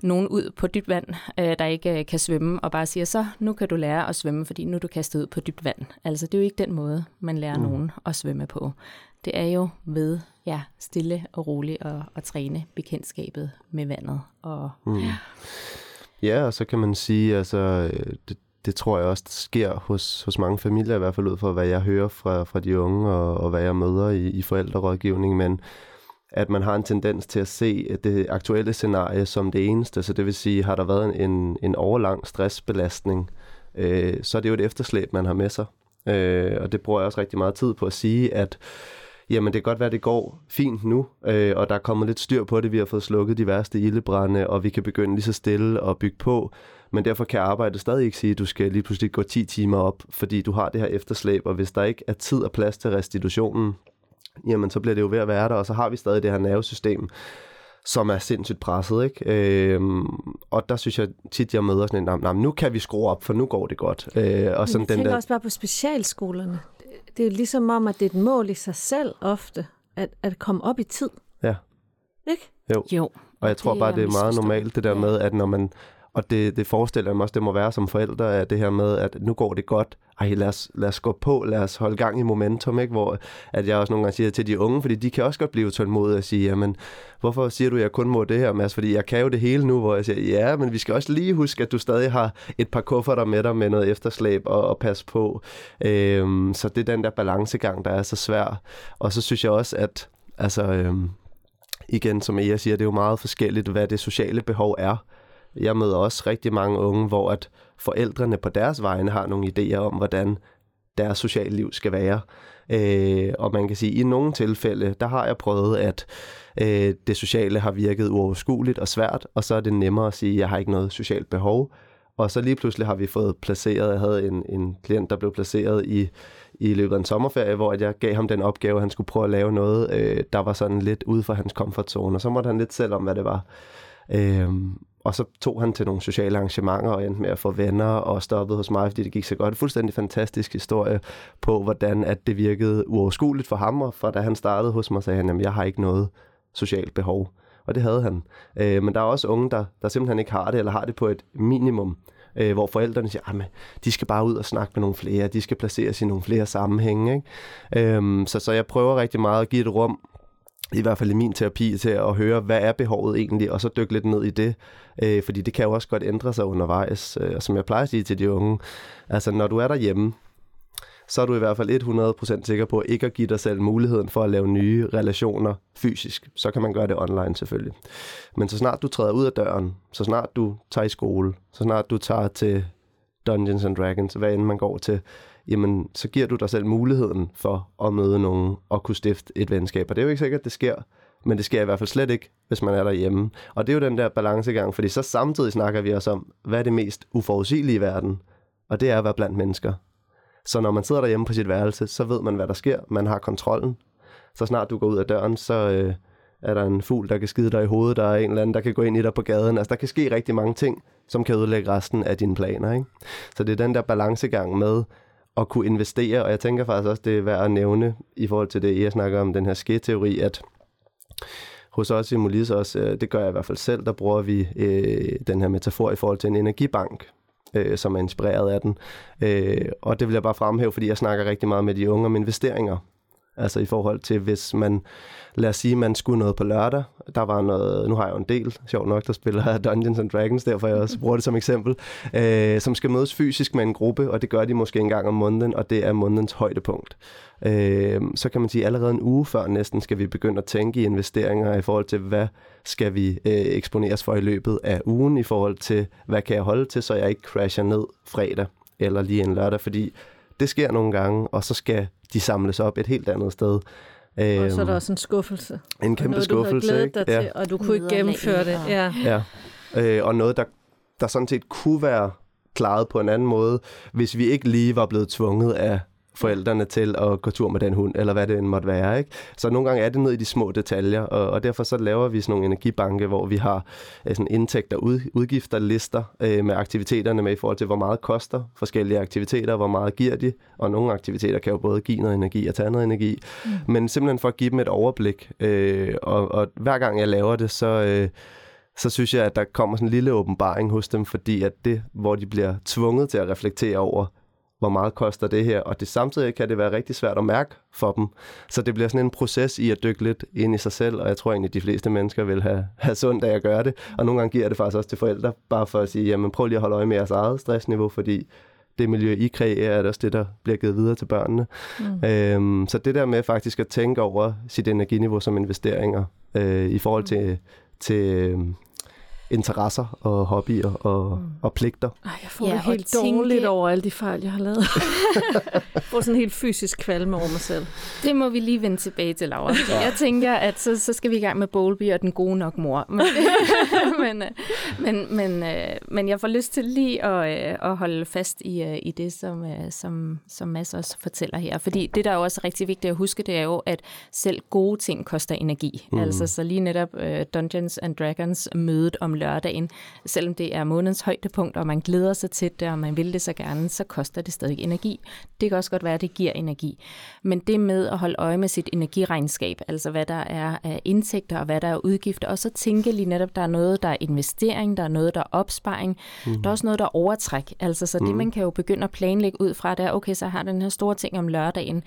nogen ud på dybt vand, øh, der ikke øh, kan svømme, og bare siger, så nu kan du lære at svømme, fordi nu er du kastet ud på dybt vand. Altså det er jo ikke den måde, man lærer mm. nogen at svømme på. Det er jo ved ja, stille og roligt at, at træne bekendtskabet med vandet. Og, mm. ja. ja, og så kan man sige, altså øh, det, det tror jeg også der sker hos, hos mange familier, i hvert fald ud fra, hvad jeg hører fra, fra de unge, og, og hvad jeg møder i, i forældrerådgivning, men at man har en tendens til at se det aktuelle scenarie som det eneste. Så det vil sige, har der været en, en overlang stressbelastning, øh, så er det jo et efterslæb, man har med sig. Øh, og det bruger jeg også rigtig meget tid på at sige, at jamen det kan godt være, det går fint nu, øh, og der er kommet lidt styr på det. Vi har fået slukket de værste ildebrænde, og vi kan begynde lige så stille og bygge på. Men derfor kan arbejdet stadig ikke sige, at du skal lige pludselig gå 10 timer op, fordi du har det her efterslæb, og hvis der ikke er tid og plads til restitutionen, jamen så bliver det jo ved at være der, og så har vi stadig det her nervesystem, som er sindssygt presset, ikke? Øhm, og der synes jeg tit, jeg møder sådan en, nah, nu kan vi skrue op, for nu går det godt. Øh, og sådan jeg den der... også bare på specialskolerne. Det er jo ligesom om, at det er et mål i sig selv ofte, at, at komme op i tid. Ja. Ikke? Jo. jo. Og jeg tror bare, det er meget normalt, det der med, at når man og det, det forestiller jeg mig også, det må være som forældre, at det her med, at nu går det godt, ej, lad os, lad os gå på, lad os holde gang i momentum, ikke? hvor at jeg også nogle gange siger til de unge, fordi de kan også godt blive tålmodige og sige, jamen, hvorfor siger du, at jeg kun må det her, Mads? Fordi jeg kan jo det hele nu, hvor jeg siger, ja, men vi skal også lige huske, at du stadig har et par kufferter med dig med noget efterslæb og, og passe på. Øhm, så det er den der balancegang, der er så svær. Og så synes jeg også, at altså, øhm, igen, som Ea siger, det er jo meget forskelligt, hvad det sociale behov er. Jeg møder også rigtig mange unge, hvor at forældrene på deres vegne har nogle idéer om, hvordan deres sociale liv skal være. Øh, og man kan sige, at i nogle tilfælde, der har jeg prøvet, at øh, det sociale har virket uoverskueligt og svært, og så er det nemmere at sige, at jeg har ikke noget socialt behov. Og så lige pludselig har vi fået placeret, jeg havde en, en klient, der blev placeret i, i løbet af en sommerferie, hvor jeg gav ham den opgave, at han skulle prøve at lave noget, øh, der var sådan lidt ude for hans komfortzone, og så måtte han lidt selv om, hvad det var. Øh, og så tog han til nogle sociale arrangementer og endte med at få venner og stoppede hos mig, fordi det gik så godt. En Fuldstændig fantastisk historie på, hvordan at det virkede uoverskueligt for ham, og for da han startede hos mig, sagde han, at jeg har ikke noget socialt behov. Og det havde han. Øh, men der er også unge, der, der simpelthen ikke har det, eller har det på et minimum, øh, hvor forældrene siger, at de skal bare ud og snakke med nogle flere, de skal placeres i nogle flere sammenhænge. Ikke? Øh, så, så jeg prøver rigtig meget at give et rum i hvert fald i min terapi, til at høre, hvad er behovet egentlig, og så dykke lidt ned i det, øh, fordi det kan jo også godt ændre sig undervejs, øh, og som jeg plejer at sige til de unge, altså når du er derhjemme, så er du i hvert fald 100% sikker på ikke at give dig selv muligheden for at lave nye relationer fysisk. Så kan man gøre det online selvfølgelig. Men så snart du træder ud af døren, så snart du tager i skole, så snart du tager til Dungeons and Dragons, hvad end man går til, jamen så giver du dig selv muligheden for at møde nogen og kunne stifte et venskab. Og det er jo ikke sikkert, at det sker, men det sker i hvert fald slet ikke, hvis man er derhjemme. Og det er jo den der balancegang, fordi så samtidig snakker vi også om, hvad er det mest uforudsigelige i verden? Og det er at være blandt mennesker. Så når man sidder derhjemme på sit værelse, så ved man, hvad der sker. Man har kontrollen. Så snart du går ud af døren, så øh, er der en fugl, der kan skide dig i hovedet. Der er en eller anden, der kan gå ind i dig på gaden. Altså, der kan ske rigtig mange ting, som kan ødelægge resten af dine planer. Ikke? Så det er den der balancegang med, at kunne investere, og jeg tænker faktisk også, det er værd at nævne i forhold til det, jeg snakker om, den her sketeori, at hos os i Molis også, øh, det gør jeg i hvert fald selv, der bruger vi øh, den her metafor i forhold til en energibank, øh, som er inspireret af den. Øh, og det vil jeg bare fremhæve, fordi jeg snakker rigtig meget med de unge om investeringer. Altså i forhold til, hvis man, lad os sige, man skulle noget på lørdag. Der var noget, nu har jeg jo en del, sjov nok, der spiller Dungeons and Dragons, derfor jeg også bruger det som eksempel, øh, som skal mødes fysisk med en gruppe, og det gør de måske en gang om måneden, og det er månedens højdepunkt. Øh, så kan man sige, allerede en uge før næsten skal vi begynde at tænke i investeringer i forhold til, hvad skal vi øh, eksponeres for i løbet af ugen, i forhold til, hvad kan jeg holde til, så jeg ikke crasher ned fredag eller lige en lørdag, fordi det sker nogle gange, og så skal de samles op et helt andet sted. Og så er der øhm, også en skuffelse. En kæmpe noget, skuffelse. Du havde dig ja. til, og du kunne ikke gennemføre det. Ja. ja. Øh, og noget, der, der sådan set kunne være klaret på en anden måde, hvis vi ikke lige var blevet tvunget af forældrene til at gå tur med den hund, eller hvad det end måtte være. Ikke? Så nogle gange er det ned i de små detaljer, og, og derfor så laver vi sådan nogle energibanke, hvor vi har øh, sådan indtægter, ud, udgifter, lister øh, med aktiviteterne med i forhold til, hvor meget koster forskellige aktiviteter, hvor meget giver de, og nogle aktiviteter kan jo både give noget energi og tage noget energi, mm. men simpelthen for at give dem et overblik, øh, og, og hver gang jeg laver det, så... Øh, så synes jeg, at der kommer sådan en lille åbenbaring hos dem, fordi at det, hvor de bliver tvunget til at reflektere over, hvor meget koster det her, og det samtidig kan det være rigtig svært at mærke for dem. Så det bliver sådan en proces i at dykke lidt ind i sig selv, og jeg tror egentlig, at de fleste mennesker vil have, have sundt af at gøre det. Og nogle gange giver jeg det faktisk også til forældre, bare for at sige, jamen prøv lige at holde øje med jeres eget stressniveau, fordi det miljø, I kreerer, er det også det, der bliver givet videre til børnene. Mm. Øhm, så det der med faktisk at tænke over sit energiniveau som investeringer øh, i forhold til, til øhm, interesser og hobbyer og, mm. og pligter. Ej, jeg får ja, det helt dårligt tænke... over alle de fejl, jeg har lavet. jeg får sådan en helt fysisk kvalme over mig selv. Det må vi lige vende tilbage til, Laura. Ja. Jeg tænker, at så, så skal vi i gang med Bowlby og den gode nok mor. Men, men, øh, men, men, øh, men jeg får lyst til lige at, øh, at holde fast i, i det, som, som, som Mads også fortæller her. Fordi det, der er også rigtig vigtigt at huske, det er jo, at selv gode ting koster energi. Mm. Altså så lige netop uh, Dungeons and Dragons mødet om lørdagen, selvom det er månedens højdepunkt, og man glæder sig til det, og man vil det så gerne, så koster det stadig energi. Det kan også godt være, at det giver energi. Men det med at holde øje med sit energiregnskab, altså hvad der er af indtægter og hvad der er udgifter, og så tænke lige netop, der er noget, der er investering, der er noget, der er opsparing, mm. der er også noget, der er overtræk. Altså så det, mm. man kan jo begynde at planlægge ud fra, det er, okay, så har den her store ting om lørdagen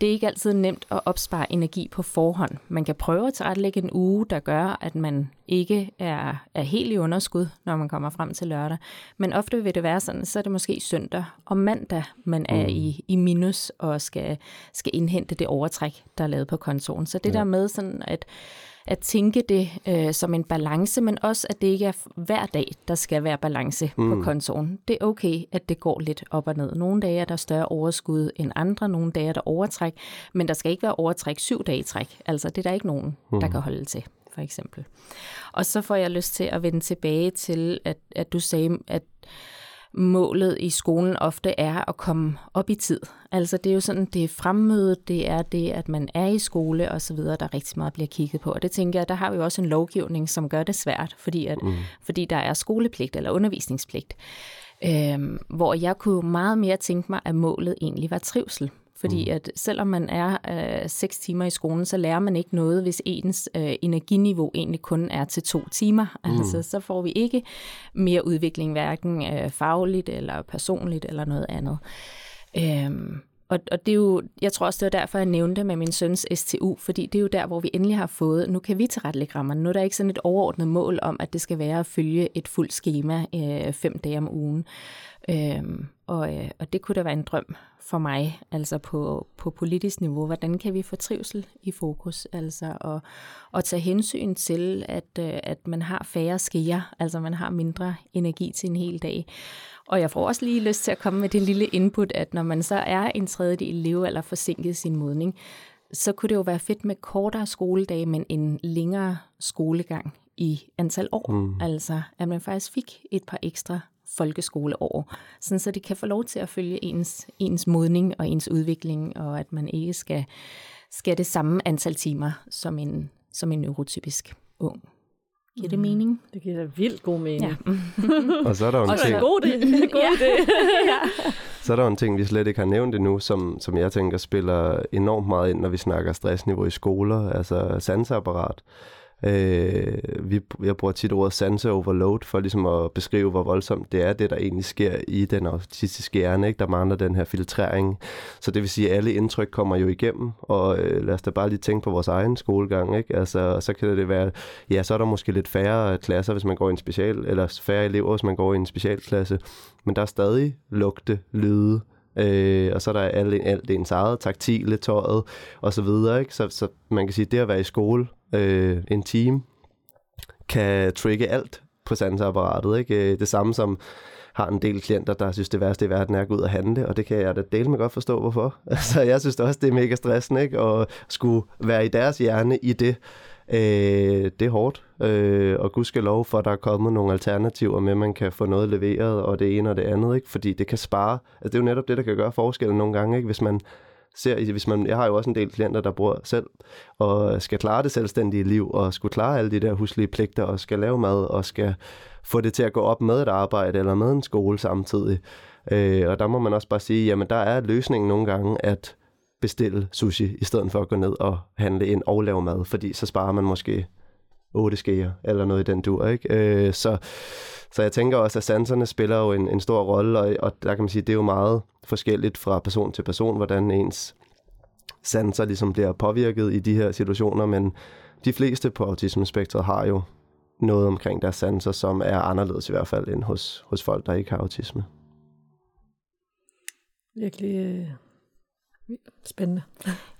det er ikke altid nemt at opspare energi på forhånd. Man kan prøve at tilrettelægge en uge, der gør, at man ikke er, er helt i underskud, når man kommer frem til lørdag. Men ofte vil det være sådan, så er det måske søndag og mandag, man er mm. i, i minus og skal, skal indhente det overtræk, der er lavet på kontoen. Så det ja. der med sådan, at at tænke det øh, som en balance, men også at det ikke er hver dag, der skal være balance mm. på kontoen. Det er okay, at det går lidt op og ned. Nogle dage er der større overskud end andre, nogle dage er der overtræk, men der skal ikke være overtræk syv dage i træk. Altså det er der ikke nogen, mm. der kan holde til for eksempel. Og så får jeg lyst til at vende tilbage til, at, at du sagde, at målet i skolen ofte er at komme op i tid. Altså det er jo sådan, det er fremmødet, det er det, at man er i skole og så videre, der rigtig meget bliver kigget på. Og det tænker jeg, der har vi jo også en lovgivning, som gør det svært, fordi, at, mm. fordi der er skolepligt eller undervisningspligt. Øhm, hvor jeg kunne meget mere tænke mig, at målet egentlig var trivsel. Fordi mm. at selvom man er øh, seks timer i skolen, så lærer man ikke noget, hvis ens øh, energiniveau egentlig kun er til to timer. Mm. Altså, så får vi ikke mere udvikling, hverken øh, fagligt eller personligt eller noget andet. Øhm, og, og det er jo, jeg tror også, det var derfor, jeg nævnte med min søns STU, fordi det er jo der, hvor vi endelig har fået, nu kan vi tilrettelægge rammerne. Nu er der ikke sådan et overordnet mål om, at det skal være at følge et fuldt schema øh, fem dage om ugen. Øhm, og, øh, og det kunne da være en drøm for mig, altså på, på politisk niveau. Hvordan kan vi få trivsel i fokus? Altså at, at tage hensyn til, at, øh, at man har færre skeer, altså man har mindre energi til en hel dag. Og jeg får også lige lyst til at komme med det lille input, at når man så er en tredjedel levealder forsinket sin modning, så kunne det jo være fedt med kortere skoledage, men en længere skolegang i antal år. Mm. Altså, at man faktisk fik et par ekstra folkeskoleår, sådan så de kan få lov til at følge ens, ens modning og ens udvikling, og at man ikke skal, skal det samme antal timer som en, som en neurotypisk ung. Giver det mm. mening? Det giver da vildt god mening. Ja. og så er der jo en ting... God det. God det. ja. Så er der en ting, vi slet ikke har nævnt endnu, som, som jeg tænker spiller enormt meget ind, når vi snakker stressniveau i skoler, altså sanseapparat. Øh, vi, jeg bruger tit ordet sanse overload for ligesom at beskrive, hvor voldsomt det er, det der egentlig sker i den autistiske hjerne. Ikke? Der mangler den her filtrering. Så det vil sige, at alle indtryk kommer jo igennem, og øh, lad os da bare lige tænke på vores egen skolegang. Ikke? Altså, så kan det være, ja, så er der måske lidt færre klasser, hvis man går i en special, eller færre elever, hvis man går i en specialklasse, men der er stadig lugte, lyde, Øh, og så er der alt, alt ens eget taktile, tøjet og så videre. Ikke? Så, så man kan sige, at det at være i skole øh, en time kan trigge alt på sanseapparatet. Ikke? Øh, det samme som har en del klienter, der synes, det værste i verden er at gå ud og handle, og det kan jeg da dele med godt forstå, hvorfor. Altså, jeg synes også, det er mega stressende, ikke? At skulle være i deres hjerne i det. Øh, det er hårdt, øh, og gud skal lov for, at der er kommet nogle alternativer med, at man kan få noget leveret, og det ene og det andet, ikke? fordi det kan spare. Altså, det er jo netop det, der kan gøre forskellen nogle gange, ikke? hvis man ser, hvis man, jeg har jo også en del klienter, der bor selv og skal klare det selvstændige liv, og skulle klare alle de der huslige pligter, og skal lave mad, og skal få det til at gå op med et arbejde eller med en skole samtidig. Øh, og der må man også bare sige, jamen der er løsningen nogle gange, at bestille sushi, i stedet for at gå ned og handle ind og lave mad, fordi så sparer man måske otte skeer, eller noget i den dur, ikke? Øh, så, så jeg tænker også, at sanserne spiller jo en, en stor rolle, og, og der kan man sige, det er jo meget forskelligt fra person til person, hvordan ens sanser ligesom bliver påvirket i de her situationer, men de fleste på autismespektret har jo noget omkring deres sanser, som er anderledes i hvert fald end hos, hos folk, der ikke har autisme. Virkelig øh, spændende.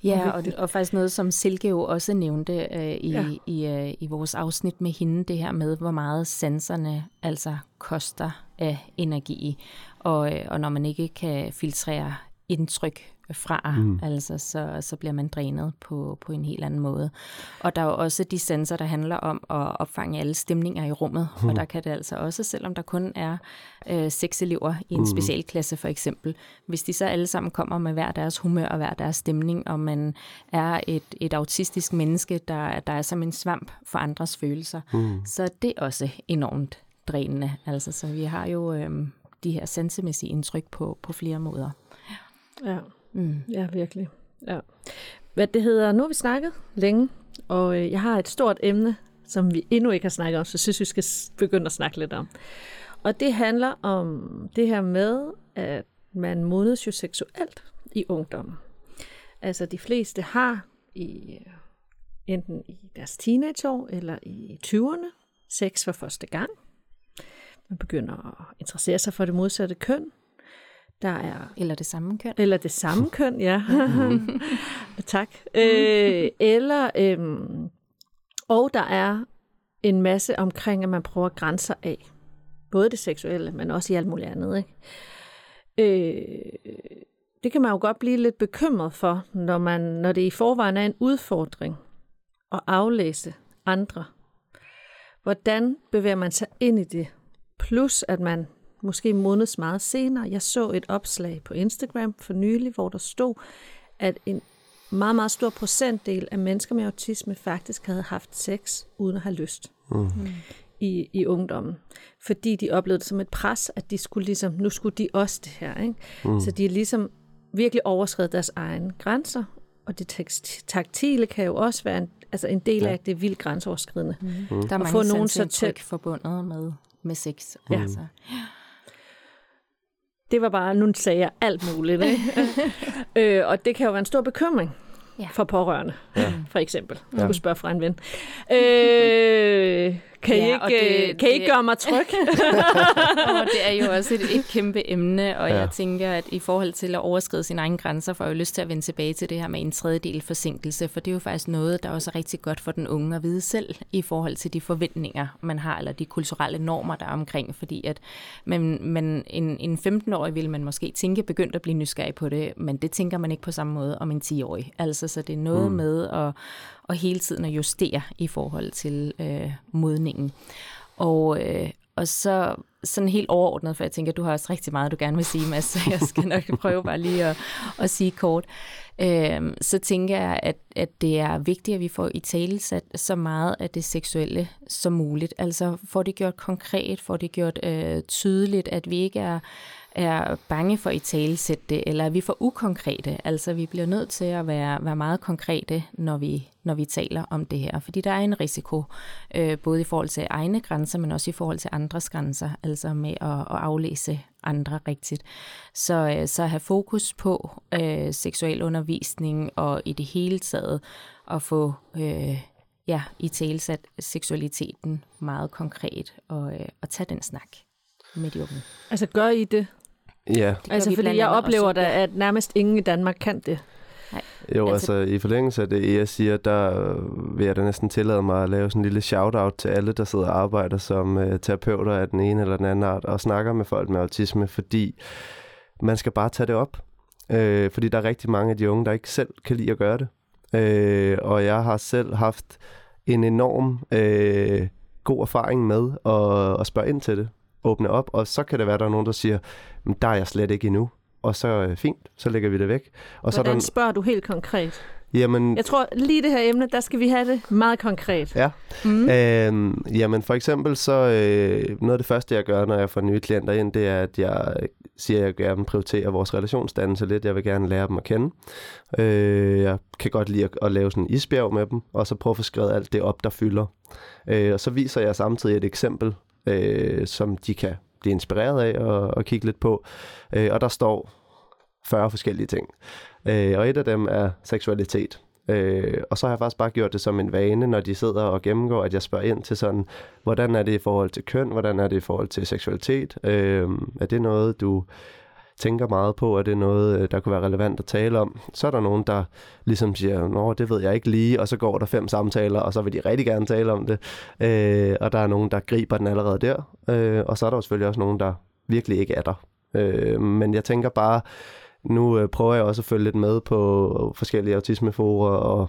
Ja, og, og faktisk noget, som Silke jo også nævnte øh, i, ja. i, øh, i vores afsnit med hende, det her med, hvor meget sanserne altså koster af energi. Og, øh, og når man ikke kan filtrere indtryk fra, mm. altså så, så bliver man drænet på, på en helt anden måde. Og der er jo også de sensorer, der handler om at opfange alle stemninger i rummet, mm. og der kan det altså også, selvom der kun er øh, seks elever i en mm. specialklasse for eksempel, hvis de så alle sammen kommer med hver deres humør og hver deres stemning, og man er et, et autistisk menneske, der, der er som en svamp for andres følelser, mm. så det er også enormt drænende. Altså, så vi har jo øh, de her sansemæssige indtryk på, på flere måder. Ja. Mm. Ja, virkelig. Ja. Hvad det hedder, nu har vi snakket længe, og øh, jeg har et stort emne, som vi endnu ikke har snakket om, så synes vi skal begynde at snakke lidt om. Og det handler om det her med, at man modnes jo seksuelt i ungdommen. Altså de fleste har i øh, enten i deres teenageår eller i 20'erne sex for første gang. Man begynder at interessere sig for det modsatte køn. Der er, eller det samme køn. Eller det samme køn, ja. tak. Øh, eller, øhm, og der er en masse omkring, at man prøver grænser af. Både det seksuelle, men også i alt muligt andet. Ikke? Øh, det kan man jo godt blive lidt bekymret for, når, man, når det i forvejen er en udfordring at aflæse andre. Hvordan bevæger man sig ind i det? Plus at man måske modnes meget senere. Jeg så et opslag på Instagram for nylig, hvor der stod, at en meget, meget stor procentdel af mennesker med autisme faktisk havde haft sex uden at have lyst mm. i, i ungdommen. Fordi de oplevede det som et pres, at de skulle ligesom, nu skulle de også det her. Ikke? Mm. Så de er ligesom virkelig overskrevet deres egne grænser, og det taktile kan jo også være en, altså en del ja. af det vildt grænseoverskridende. Mm. Mm. Der er mange få nogen så tæt forbundet med, med sex. Ja. Altså. Det var bare, nu sagde jeg alt muligt. Ikke? øh, og det kan jo være en stor bekymring ja. for pårørende, ja. for eksempel. Jeg skulle spørge fra en ven. Øh, kan, ja, I ikke, det, øh, kan I ikke gøre mig tryg? og det er jo også et, et kæmpe emne, og ja. jeg tænker, at i forhold til at overskride sine egne grænser, får jeg jo lyst til at vende tilbage til det her med en tredjedel forsinkelse, for det er jo faktisk noget, der også er rigtig godt for den unge at vide selv, i forhold til de forventninger, man har, eller de kulturelle normer, der er omkring, fordi at men, men en, en 15-årig vil man måske tænke begyndt at blive nysgerrig på det, men det tænker man ikke på samme måde om en 10-årig. Altså, så det er noget mm. med at og hele tiden at justere i forhold til øh, modningen. Og, øh, og så sådan helt overordnet, for jeg tænker, at du har også rigtig meget, du gerne vil sige, Mads, så jeg skal nok prøve bare lige at, at sige kort. Øhm, så tænker jeg, at, at det er vigtigt, at vi får i tale sat så meget af det seksuelle som muligt. Altså får det gjort konkret, får det gjort øh, tydeligt, at vi ikke er er bange for at talesætte det, eller er vi for ukonkrete. Altså, vi bliver nødt til at være, være meget konkrete, når vi, når vi taler om det her. Fordi der er en risiko, øh, både i forhold til egne grænser, men også i forhold til andres grænser, altså med at, at aflæse andre rigtigt. Så, øh, så have fokus på øh, seksuel undervisning og i det hele taget at få øh, ja, i talesat seksualiteten meget konkret og, øh, og tage den snak med de unge. Altså gør I det Ja. Altså, fordi jeg oplever da, at nærmest ingen i Danmark kan det. Nej. Jo, altså, altså i forlængelse af det, jeg siger, der vil jeg da næsten tillade mig at lave sådan en lille shout-out til alle, der sidder og arbejder som uh, terapeuter af den ene eller den anden art, og snakker med folk med autisme, fordi man skal bare tage det op. Uh, fordi der er rigtig mange af de unge, der ikke selv kan lide at gøre det. Uh, og jeg har selv haft en enorm øh, god erfaring med at, at spørge ind til det, åbne op, og så kan det være, at der er nogen, der siger, der er jeg slet ikke endnu, og så øh, fint, så lægger vi det væk. Og Hvordan så er der, spørger du helt konkret? jamen, Jeg tror, lige det her emne, der skal vi have det meget konkret. Ja. Mm. Øhm, jamen for eksempel så, øh, noget af det første, jeg gør, når jeg får nye klienter ind, det er, at jeg siger, at jeg gerne prioriterer vores relationsdannelse lidt. Jeg vil gerne lære dem at kende. Øh, jeg kan godt lide at, at lave sådan en isbjerg med dem, og så prøve at få skrevet alt det op, der fylder. Øh, og så viser jeg samtidig et eksempel, øh, som de kan blive inspireret af og, og kigge lidt på. Øh, og der står 40 forskellige ting. Øh, og et af dem er seksualitet. Øh, og så har jeg faktisk bare gjort det som en vane, når de sidder og gennemgår, at jeg spørger ind til sådan, hvordan er det i forhold til køn, hvordan er det i forhold til seksualitet? Øh, er det noget, du tænker meget på, at det er noget, øh, der kunne være relevant at tale om? Så er der nogen, der ligesom siger, nå, det ved jeg ikke lige, og så går der fem samtaler, og så vil de rigtig gerne tale om det. Øh, og der er nogen, der griber den allerede der, øh, og så er der jo selvfølgelig også nogen, der virkelig ikke er der. Øh, men jeg tænker bare, nu øh, prøver jeg også at følge lidt med på forskellige autismeforer, og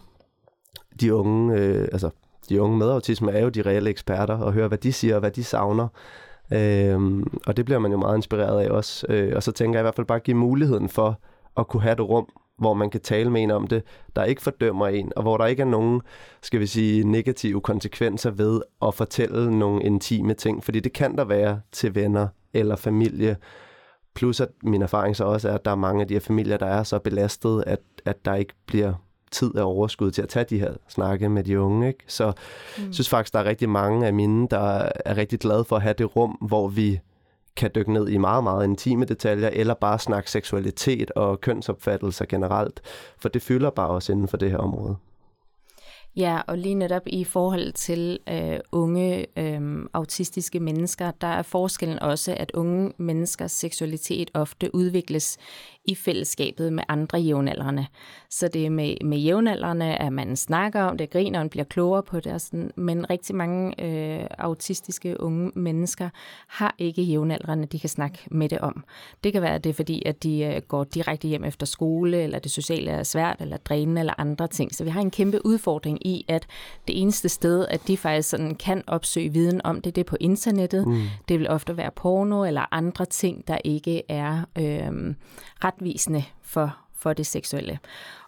de unge, øh, altså de unge med autisme er jo de reelle eksperter, og høre, hvad de siger, og hvad de savner. Øhm, og det bliver man jo meget inspireret af også. Øh, og så tænker jeg i hvert fald bare at give muligheden for at kunne have et rum, hvor man kan tale med en om det, der ikke fordømmer en, og hvor der ikke er nogen, skal vi sige, negative konsekvenser ved at fortælle nogle intime ting, fordi det kan der være til venner eller familie, Plus at min erfaring så også er, at der er mange af de her familier, der er så belastet, at, at der ikke bliver tid af overskud til at tage de her snakke med de unge. Ikke? Så mm. jeg synes faktisk, der er rigtig mange af mine, der er rigtig glade for at have det rum, hvor vi kan dykke ned i meget, meget intime detaljer, eller bare snakke seksualitet og kønsopfattelser generelt, for det fylder bare også inden for det her område. Ja, og lige netop i forhold til øh, unge øh, autistiske mennesker, der er forskellen også, at unge menneskers seksualitet ofte udvikles i fællesskabet med andre jævnaldrende. Så det er med, med jævnaldrende, at man snakker om det, griner og bliver klogere på det. Og sådan. Men rigtig mange øh, autistiske unge mennesker har ikke jævnaldrende, de kan snakke med det om. Det kan være, at det er fordi, at de øh, går direkte hjem efter skole, eller det sociale er svært, eller drænende, eller andre ting. Så vi har en kæmpe udfordring i, at det eneste sted, at de faktisk sådan kan opsøge viden om det, det er på internettet. Mm. Det vil ofte være porno eller andre ting, der ikke er øh, retvisende for, for det seksuelle.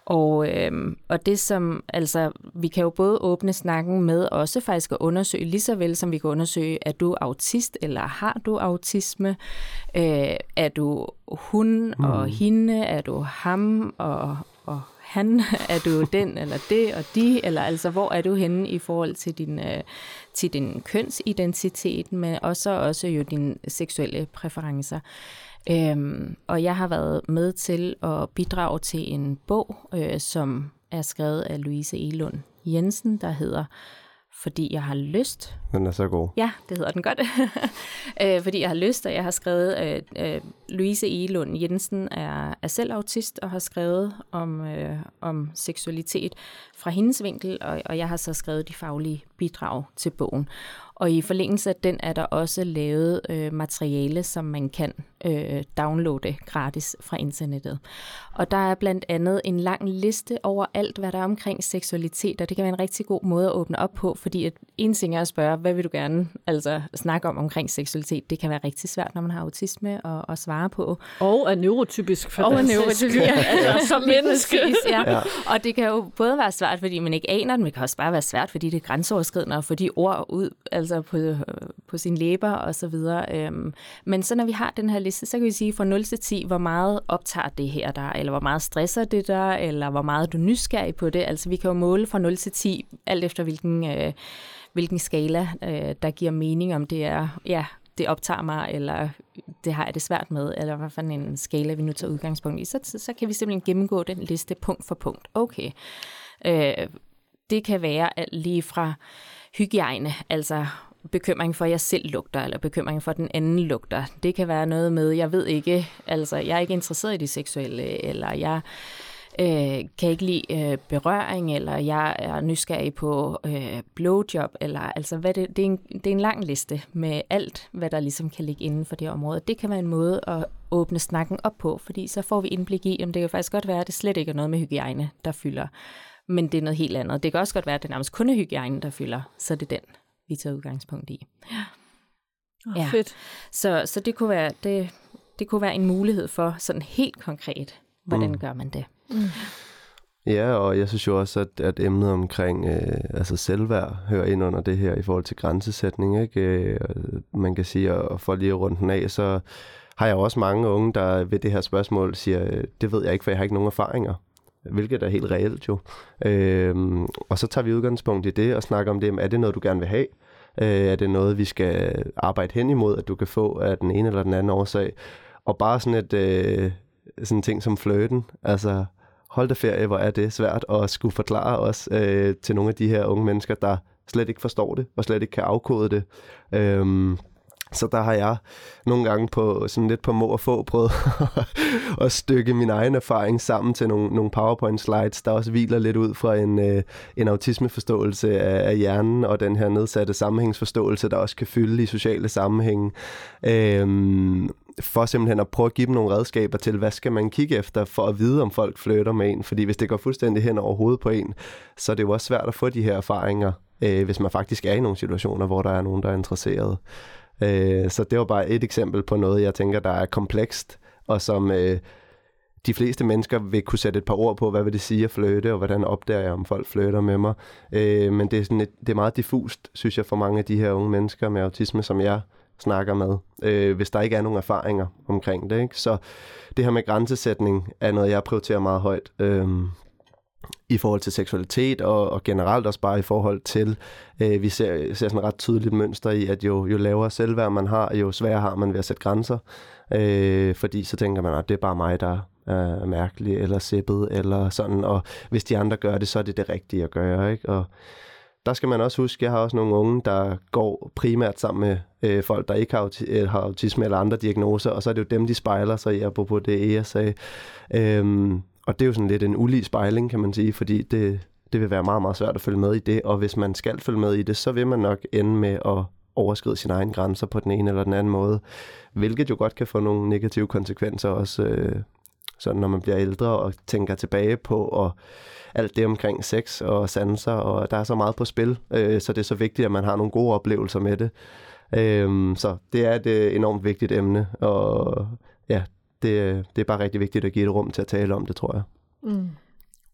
Og, øhm, og det som, altså, vi kan jo både åbne snakken med også faktisk at undersøge, lige så vel som vi kan undersøge, er du autist, eller har du autisme? Øh, er du hun mm. og hende? Er du ham og, og han? Er du den eller det og de? Eller altså, hvor er du henne i forhold til din, øh, til din kønsidentitet, men også, også jo dine seksuelle præferencer? Øhm, og jeg har været med til at bidrage til en bog, øh, som er skrevet af Louise Elund Jensen, der hedder Fordi jeg har lyst. Den er så god. Ja, det hedder den godt. øh, fordi jeg har lyst, og jeg har skrevet, øh, øh, Louise Egelund Jensen er, er selv autist og har skrevet om, øh, om seksualitet fra hendes vinkel, og, og jeg har så skrevet de faglige bidrag til bogen. Og i forlængelse af den er der også lavet øh, materiale, som man kan øh, downloade gratis fra internettet. Og der er blandt andet en lang liste over alt, hvad der er omkring seksualitet, og det kan være en rigtig god måde at åbne op på, fordi at en ting er at spørge, hvad vil du gerne altså, snakke om omkring seksualitet? Det kan være rigtig svært, når man har autisme og, og svare på. Og er neurotypisk for Og er neurotypisk, ja. altså, som menneske. Præcis, ja. ja. Og det kan jo både være svært, fordi man ikke aner det, men det kan også bare være svært, fordi det er grænseoverskridende at få de ord ud altså på, på sine læber og så videre. Øhm, men så når vi har den her liste, så kan vi sige fra 0 til 10, hvor meget optager det her der, eller hvor meget stresser det der, eller hvor meget du er nysgerrig på det. Altså vi kan jo måle fra 0 til 10, alt efter hvilken, øh, hvilken skala, øh, der giver mening, om det er, ja, det optager mig, eller det har jeg det svært med, eller hvad for en skala vi nu tager udgangspunkt i, så, så, så kan vi simpelthen gennemgå den liste punkt for punkt. Okay. Øh, det kan være lige fra hygiejne, altså bekymring for, at jeg selv lugter, eller bekymring for, at den anden lugter. Det kan være noget med, jeg ved ikke, altså jeg er ikke interesseret i det seksuelle, eller jeg øh, kan ikke lide øh, berøring, eller jeg er nysgerrig på øh, blowjob, eller altså hvad det, det, er en, det er en lang liste med alt, hvad der ligesom kan ligge inden for det område. Det kan være en måde at åbne snakken op på, fordi så får vi indblik i, om det kan faktisk godt være, at det slet ikke er noget med hygiejne, der fylder men det er noget helt andet. Det kan også godt være, at det nærmest kun er hygiejnen, der fylder, så det er den, vi tager udgangspunkt i. Oh, Ja. Fedt. Så, så det, kunne være, det, det kunne være en mulighed for sådan helt konkret, hvordan Mm. gør man det? Mm. Ja, og jeg synes jo også, at, at emnet omkring øh, altså selvværd hører ind under det her i forhold til grænsesætning. Ikke? Øh, man kan sige, og for lige at runde den af, så har jeg jo også mange unge, der ved det her spørgsmål siger, øh, det ved jeg ikke, for jeg har ikke nogen erfaringer. Hvilket er helt reelt jo. Øhm, og så tager vi udgangspunkt i det og snakker om det, er det noget, du gerne vil have? Øh, er det noget, vi skal arbejde hen imod, at du kan få af den ene eller den anden årsag? Og bare sådan et øh, sådan en ting som flirten, altså hold da ferie, hvor er det svært at skulle forklare os øh, til nogle af de her unge mennesker, der slet ikke forstår det, og slet ikke kan afkode det. Øhm, så der har jeg nogle gange på sådan lidt på må og få prøvet at stykke min egen erfaring sammen til nogle, nogle PowerPoint slides, der også hviler lidt ud fra en, øh, en autismeforståelse af, af hjernen og den her nedsatte sammenhængsforståelse, der også kan fylde i sociale sammenhænge. Øhm, for simpelthen at prøve at give dem nogle redskaber til, hvad skal man kigge efter for at vide, om folk flytter med en. Fordi hvis det går fuldstændig hen over hovedet på en, så er det jo også svært at få de her erfaringer, øh, hvis man faktisk er i nogle situationer, hvor der er nogen, der er interesseret. Øh, så det var bare et eksempel på noget, jeg tænker, der er komplekst, og som øh, de fleste mennesker vil kunne sætte et par ord på, hvad vil det sige at flytte, og hvordan opdager jeg, om folk flytter med mig. Øh, men det er, sådan et, det er meget diffust, synes jeg, for mange af de her unge mennesker med autisme, som jeg snakker med, øh, hvis der ikke er nogen erfaringer omkring det. Ikke? Så det her med grænsesætning er noget, jeg prioriterer meget højt. Øh, i forhold til seksualitet, og, og generelt også bare i forhold til, øh, vi ser, ser sådan et ret tydeligt mønster i, at jo, jo lavere selvværd man har, jo sværere har man ved at sætte grænser. Øh, fordi så tænker man, at det er bare mig, der er mærkelig, eller sippet, eller sådan, og hvis de andre gør det, så er det det rigtige at gøre, ikke? Og der skal man også huske, jeg har også nogle unge, der går primært sammen med øh, folk, der ikke har, auti- øh, har autisme eller andre diagnoser, og så er det jo dem, de spejler sig i, apropos det, jeg sagde. Øhm, og det er jo sådan lidt en ulig spejling, kan man sige, fordi det, det vil være meget, meget svært at følge med i det, og hvis man skal følge med i det, så vil man nok ende med at overskride sine egne grænser på den ene eller den anden måde, hvilket jo godt kan få nogle negative konsekvenser også, øh, sådan når man bliver ældre og tænker tilbage på og alt det omkring sex og sanser, og der er så meget på spil, øh, så det er så vigtigt, at man har nogle gode oplevelser med det. Øh, så det er et øh, enormt vigtigt emne, og ja, det, det er bare rigtig vigtigt at give et rum til at tale om det, tror jeg. Mm.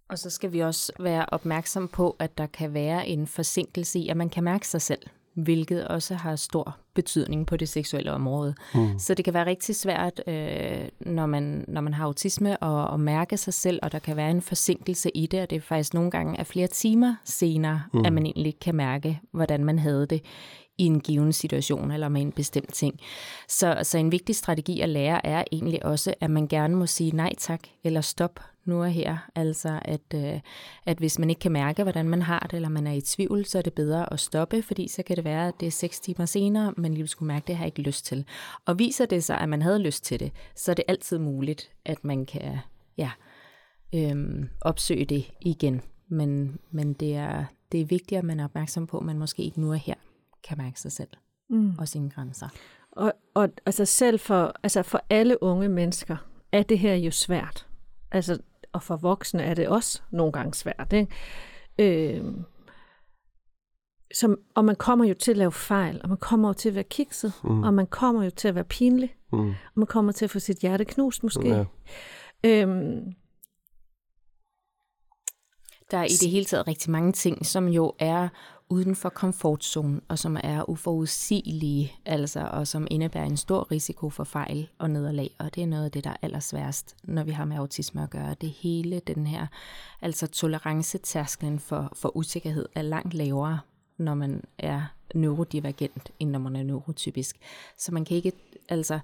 Og så skal vi også være opmærksom på, at der kan være en forsinkelse i, at man kan mærke sig selv, hvilket også har stor betydning på det seksuelle område. Mm. Så det kan være rigtig svært, øh, når, man, når man har autisme, at, at mærke sig selv, og der kan være en forsinkelse i det, og det er faktisk nogle gange er flere timer senere, mm. at man egentlig kan mærke, hvordan man havde det i en given situation eller med en bestemt ting. Så, så en vigtig strategi at lære er egentlig også, at man gerne må sige nej tak eller stop nu og her. Altså at, øh, at hvis man ikke kan mærke, hvordan man har det, eller man er i tvivl, så er det bedre at stoppe, fordi så kan det være, at det er seks timer senere, men lige skulle mærke, det har jeg ikke lyst til. Og viser det sig, at man havde lyst til det, så er det altid muligt, at man kan ja, øh, opsøge det igen. Men, men det, er, det er vigtigt, at man er opmærksom på, at man måske ikke nu er her kan mærke sig selv Mm. og sine grænser. Og, og altså selv for, altså for alle unge mennesker er det her jo svært. Altså, og for voksne er det også nogle gange svært. Ikke? Øh, som, og man kommer jo til at lave fejl, og man kommer jo til at være kikset, mm. og man kommer jo til at være pinlig, Mm. og man kommer til at få sit hjerte knust måske. Ja. Øhm, Der er i det hele taget rigtig mange ting, som jo er uden for komfortzonen, og som er uforudsigelige, altså, og som indebærer en stor risiko for fejl og nederlag. Og det er noget af det, der er allersværest, når vi har med autisme at gøre. Det hele den her, altså tolerancetærsklen for, for usikkerhed er langt lavere, når man er neurodivergent, end når man er neurotypisk. Så man kan ikke, altså,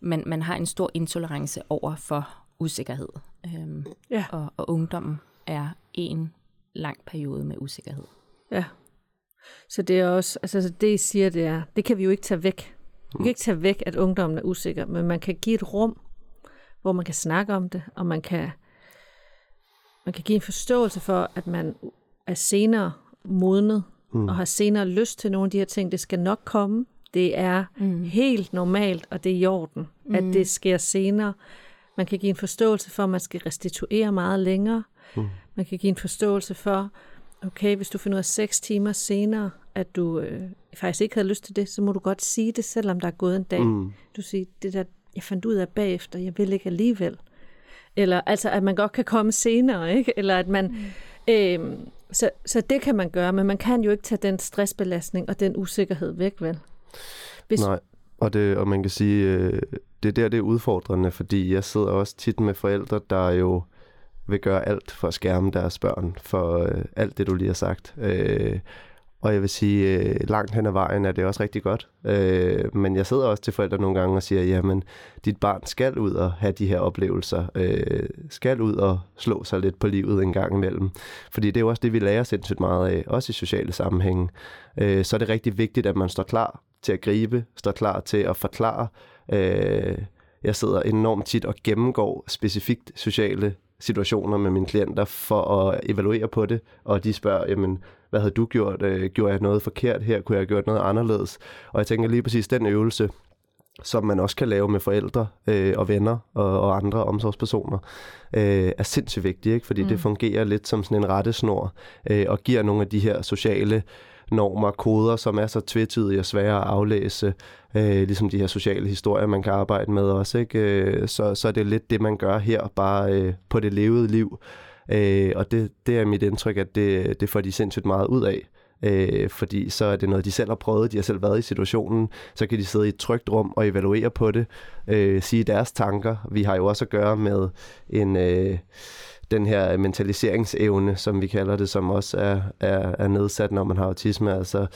man, man har en stor intolerance over for usikkerhed. Øhm, ja, og, og ungdommen er en lang periode med usikkerhed. ja. Så det er også, altså det I siger, det er, det kan vi jo ikke tage væk. Vi kan ikke tage væk, at ungdommen er usikker, men man kan give et rum, hvor man kan snakke om det, og man kan, man kan give en forståelse for, at man er senere modnet, mm. og har senere lyst til nogle af de her ting. Det skal nok komme. Det er mm. helt normalt, og det er i orden, mm. at det sker senere. Man kan give en forståelse for, at man skal restituere meget længere. Mm. Man kan give en forståelse for, okay, hvis du finder ud af seks timer senere, at du øh, faktisk ikke havde lyst til det, så må du godt sige det, selvom der er gået en dag. Mm. Du siger, det der, jeg fandt ud af bagefter, jeg vil ikke alligevel. Eller altså, at man godt kan komme senere, ikke? Eller at man... Mm. Øh, så, så det kan man gøre, men man kan jo ikke tage den stressbelastning og den usikkerhed væk, vel? Hvis... Nej, og, det, og man kan sige, øh, det er der, det er udfordrende, fordi jeg sidder også tit med forældre, der jo vil gøre alt for at skærme deres børn for øh, alt det, du lige har sagt. Øh, og jeg vil sige, øh, langt hen ad vejen er det også rigtig godt. Øh, men jeg sidder også til forældre nogle gange og siger, jamen, dit barn skal ud og have de her oplevelser. Øh, skal ud og slå sig lidt på livet en gang imellem. Fordi det er jo også det, vi lærer sindssygt meget af, også i sociale sammenhænge. Øh, så er det rigtig vigtigt, at man står klar til at gribe, står klar til at forklare. Øh, jeg sidder enormt tit og gennemgår specifikt sociale situationer med mine klienter for at evaluere på det, og de spørger, jamen, hvad havde du gjort? Øh, gjorde jeg noget forkert her? Kunne jeg have gjort noget anderledes? Og jeg tænker lige præcis den øvelse, som man også kan lave med forældre øh, og venner og, og andre omsorgspersoner, øh, er sindssygt vigtigt, ikke? fordi mm. det fungerer lidt som sådan en rettesnor øh, og giver nogle af de her sociale normer, koder, som er så tvetydige og svære at aflæse, øh, ligesom de her sociale historier, man kan arbejde med også. Ikke? Øh, så, så er det lidt det, man gør her, bare øh, på det levede liv. Øh, og det, det er mit indtryk, at det, det får de sindssygt meget ud af. Øh, fordi så er det noget, de selv har prøvet, de har selv været i situationen, så kan de sidde i et trygt rum og evaluere på det, øh, sige deres tanker. Vi har jo også at gøre med en... Øh, den her mentaliseringsevne, som vi kalder det, som også er, er, er nedsat, når man har autisme. Altså,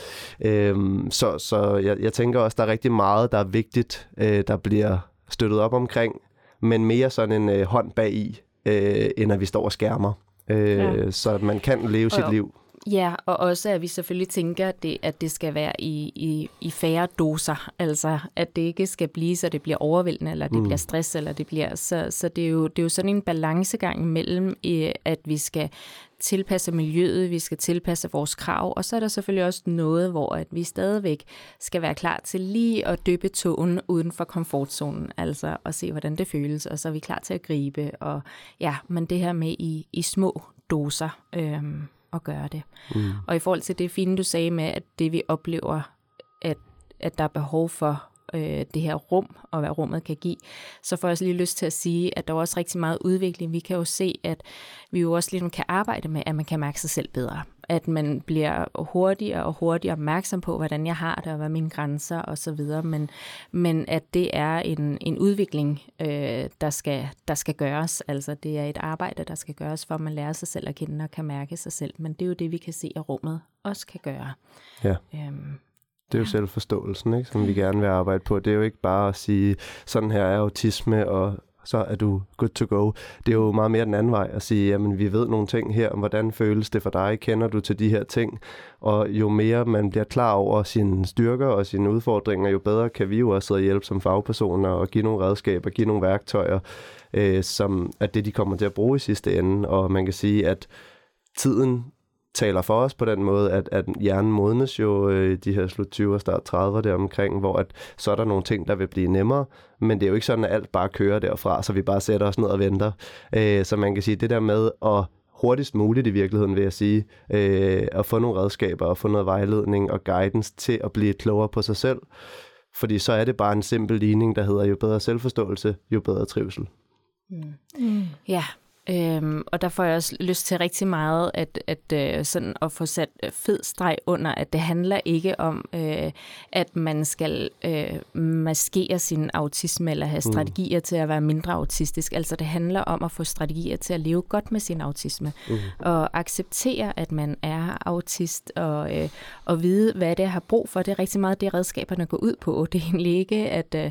øhm, så så jeg, jeg tænker også, der er rigtig meget, der er vigtigt, øh, der bliver støttet op omkring, men mere sådan en øh, hånd bag i, øh, end at vi står og skærmer. Øh, ja. Så man kan leve sit liv. Ja, og også at vi selvfølgelig tænker, at det, at det skal være i, i, i færre doser. Altså, at det ikke skal blive, så det bliver overvældende, eller det mm. bliver stress, eller det bliver... Så, så det, er jo, det er jo sådan en balancegang mellem, at vi skal tilpasse miljøet, vi skal tilpasse vores krav, og så er der selvfølgelig også noget, hvor at vi stadigvæk skal være klar til lige at dyppe tågen uden for komfortzonen, altså at se, hvordan det føles, og så er vi klar til at gribe, og ja, men det her med i, i små doser, øhm, at gøre det. Mm. Og i forhold til det fine, du sagde med, at det vi oplever, at, at der er behov for øh, det her rum, og hvad rummet kan give, så får jeg også lige lyst til at sige, at der er også rigtig meget udvikling. Vi kan jo se, at vi jo også lige kan arbejde med, at man kan mærke sig selv bedre at man bliver hurtigere og hurtigere opmærksom på, hvordan jeg har det, og hvad mine grænser og så videre, men, men at det er en, en udvikling, øh, der, skal, der skal gøres. Altså det er et arbejde, der skal gøres, for at man lærer sig selv at kende og kan mærke sig selv, men det er jo det, vi kan se, at rummet også kan gøre. Ja. Øhm, det er jo selvforståelsen, ikke, som vi gerne vil arbejde på. Det er jo ikke bare at sige, sådan her er autisme, og så er du good to go. Det er jo meget mere den anden vej at sige, jamen vi ved nogle ting her, om hvordan føles det for dig, kender du til de her ting, og jo mere man bliver klar over sine styrker og sine udfordringer, jo bedre kan vi jo også sidde og hjælpe som fagpersoner og give nogle redskaber, give nogle værktøjer, øh, som er det, de kommer til at bruge i sidste ende, og man kan sige, at tiden taler for os på den måde, at, at hjernen modnes jo øh, de her slut 20'er, start 30'er der omkring, hvor at, så er der nogle ting, der vil blive nemmere, men det er jo ikke sådan, at alt bare kører derfra, så vi bare sætter os ned og venter. Øh, så man kan sige, det der med at hurtigst muligt i virkeligheden, vil jeg sige, øh, at få nogle redskaber og få noget vejledning og guidance til at blive klogere på sig selv. Fordi så er det bare en simpel ligning, der hedder, jo bedre selvforståelse, jo bedre trivsel. Mm. Mm. Ja, Øhm, og der får jeg også lyst til rigtig meget at, at, øh, sådan at få sat fed streg under, at det handler ikke om, øh, at man skal øh, maskere sin autisme eller have mm. strategier mm. til at være mindre autistisk. Altså det handler om at få strategier til at leve godt med sin autisme mm. og acceptere, at man er autist og, øh, og vide, hvad det har brug for. Det er rigtig meget det, redskaberne går ud på. Det er egentlig ikke at, øh,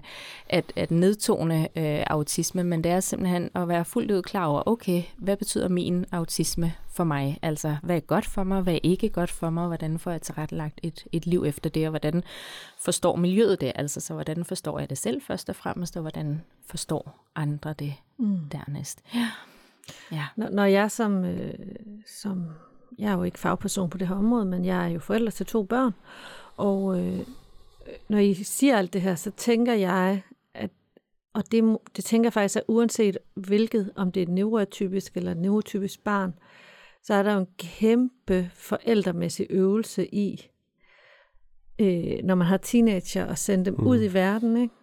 at, at nedtone øh, autisme, men det er simpelthen at være fuldt ud klar over, okay, okay, hvad betyder min autisme for mig? Altså, hvad er godt for mig, hvad er ikke godt for mig, hvordan får jeg tilrettelagt et, et liv efter det, og hvordan forstår miljøet det? Altså, så hvordan forstår jeg det selv først og fremmest, og hvordan forstår andre det mm. dernæst? Ja. ja. Når, når jeg som, øh, som, jeg er jo ikke fagperson på det her område, men jeg er jo forælder til to børn, og øh, når I siger alt det her, så tænker jeg, og det, det tænker jeg faktisk, at uanset hvilket, om det er et neurotypisk eller et neurotypisk barn, så er der jo en kæmpe forældremæssig øvelse i, øh, når man har teenager, og sende dem mm. ud i verden, ikke?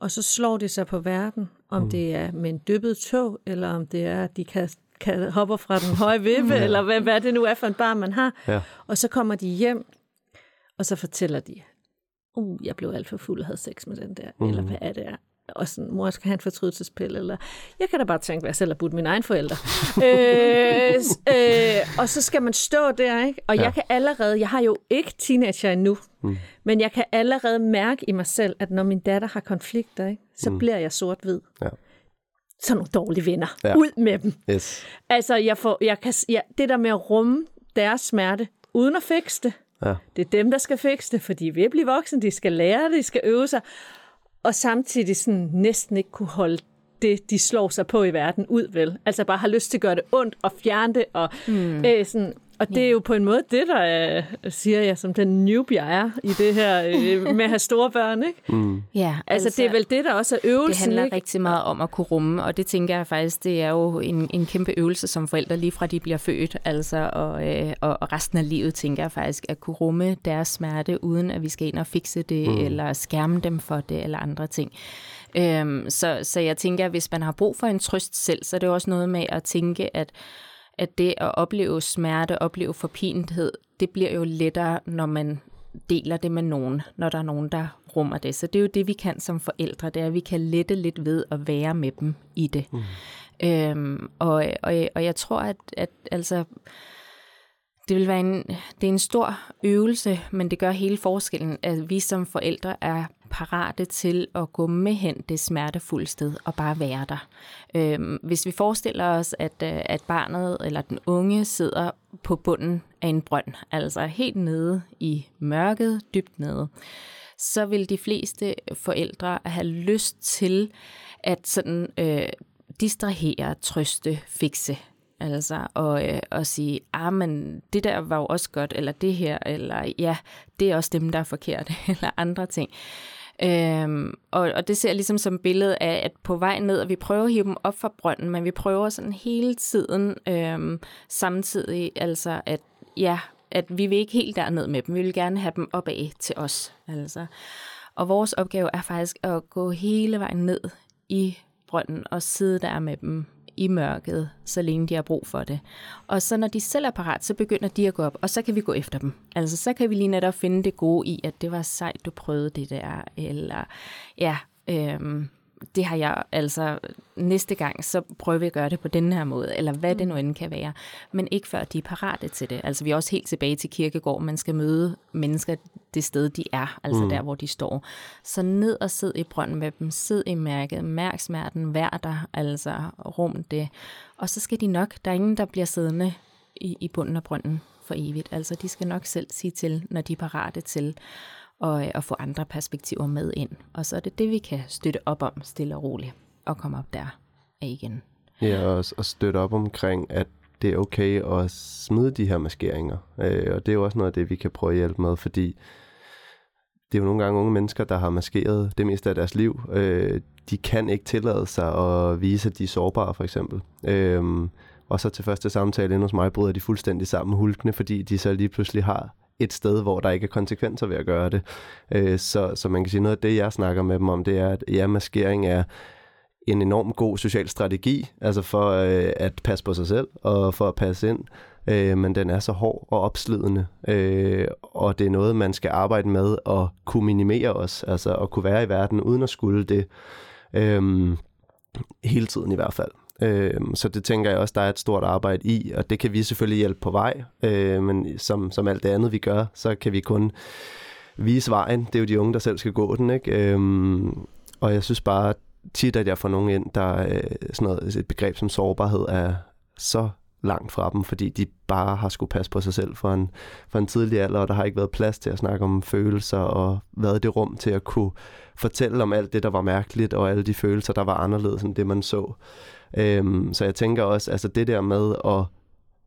og så slår de sig på verden, om mm. det er med en dyppet tog, eller om det er, at de kan, kan hoppe fra den høje vippe, ja. eller hvad, hvad det nu er for en barn, man har. Ja. Og så kommer de hjem, og så fortæller de, uh, jeg blev alt for fuld og havde sex med den der, mm. eller hvad er det er og sådan, mor skal have en fortrydelsespille, eller jeg kan da bare tænke, hvad jeg selv har budt mine egne forældre. øh, øh, og så skal man stå der, ikke? Og ja. jeg kan allerede, jeg har jo ikke teenager endnu, mm. men jeg kan allerede mærke i mig selv, at når min datter har konflikter, ikke? så mm. bliver jeg sort-hvid. Ja. Så nogle dårlige venner. Ja. Ud med dem. Yes. Altså, jeg får, jeg kan, jeg, det der med at rumme deres smerte, uden at fikse det, Ja. Det er dem, der skal fikse det, for de vil blive voksne, de skal lære det, de skal øve sig og samtidig sådan næsten ikke kunne holde det, de slår sig på i verden ud, vel? Altså bare har lyst til at gøre det ondt og fjerne det, og mm. øh, sådan, og det er jo på en måde det, der siger jeg, som den newbie er i det her øh, med at have store børn, ikke? Mm. Ja, altså, altså det er vel det, der også er øvelsen, Det handler ikke? rigtig meget om at kunne rumme, og det tænker jeg faktisk, det er jo en, en kæmpe øvelse som forældre, lige fra de bliver født, altså, og, øh, og, og resten af livet, tænker jeg faktisk, at kunne rumme deres smerte, uden at vi skal ind og fikse det, mm. eller skærme dem for det, eller andre ting. Øhm, så, så jeg tænker, at hvis man har brug for en trøst selv, så er det også noget med at tænke, at at det at opleve smerte, opleve forpinthed, det bliver jo lettere, når man deler det med nogen, når der er nogen, der rummer det. Så det er jo det, vi kan som forældre, det er, at vi kan lette lidt ved at være med dem i det. Mm. Øhm, og, og, og jeg tror, at, at altså, det vil være en, det er en stor øvelse, men det gør hele forskellen, at vi som forældre er parate til at gå med hen det smertefulde sted og bare være der. Øhm, hvis vi forestiller os, at, øh, at barnet eller den unge sidder på bunden af en brønd, altså helt nede i mørket, dybt nede, så vil de fleste forældre have lyst til at sådan øh, distrahere, trøste, fikse Altså, og, øh, og sige, ah, men det der var jo også godt, eller det her, eller ja, det er også dem, der er forkert, eller andre ting. Øhm, og, og det ser jeg ligesom som billede af, at på vej ned, at vi prøver at hive dem op fra brønden, men vi prøver sådan hele tiden øhm, samtidig, altså at ja, at vi vil ikke helt derned med dem, vi vil gerne have dem opad til os. Altså. Og vores opgave er faktisk at gå hele vejen ned i brønden og sidde der med dem i mørket, så længe de har brug for det. Og så når de selv er parat, så begynder de at gå op, og så kan vi gå efter dem. Altså så kan vi lige netop finde det gode i, at det var sejt, du prøvede det der, eller ja, øhm, det har jeg altså næste gang, så prøver vi at gøre det på den her måde, eller hvad det nu end kan være. Men ikke før de er parate til det. Altså vi er også helt tilbage til kirkegård, man skal møde mennesker det sted, de er, altså mm. der, hvor de står. Så ned og sid i brønden med dem, sid i mærket, mærk smerten, vær der, altså rum det. Og så skal de nok, der er ingen, der bliver siddende i, i bunden af brønden for evigt. Altså de skal nok selv sige til, når de er parate til og, øh, og få andre perspektiver med ind. Og så er det det, vi kan støtte op om stille og roligt og komme op der igen. Ja, og, og støtte op omkring, at det er okay at smide de her maskeringer. Øh, og det er jo også noget af det, vi kan prøve at hjælpe med, fordi det er jo nogle gange unge mennesker, der har maskeret det meste af deres liv. Øh, de kan ikke tillade sig at vise, at de er sårbare, for eksempel. Øh, og så til første samtale inde hos mig bryder de fuldstændig sammen hulkende, fordi de så lige pludselig har et sted, hvor der ikke er konsekvenser ved at gøre det. Øh, så, så man kan sige, noget af det, jeg snakker med dem om, det er, at ja, maskering er en enorm god social strategi, altså for øh, at passe på sig selv og for at passe ind, øh, men den er så hård og opslidende, øh, og det er noget, man skal arbejde med at kunne minimere os, altså at kunne være i verden uden at skulle det, øh, hele tiden i hvert fald. Øh, så det tænker jeg også, der er et stort arbejde i, og det kan vi selvfølgelig hjælpe på vej, øh, men som, som alt det andet, vi gør, så kan vi kun vise vejen. Det er jo de unge, der selv skal gå den, ikke? Øh, og jeg synes bare tit, at jeg får nogen ind, der øh, sådan noget, et begreb som sårbarhed er så langt fra dem, fordi de bare har skulle passe på sig selv for en, for en tidlig alder, og der har ikke været plads til at snakke om følelser, og været det rum til at kunne fortælle om alt det, der var mærkeligt, og alle de følelser, der var anderledes end det, man så. Øhm, så jeg tænker også, altså det der med at,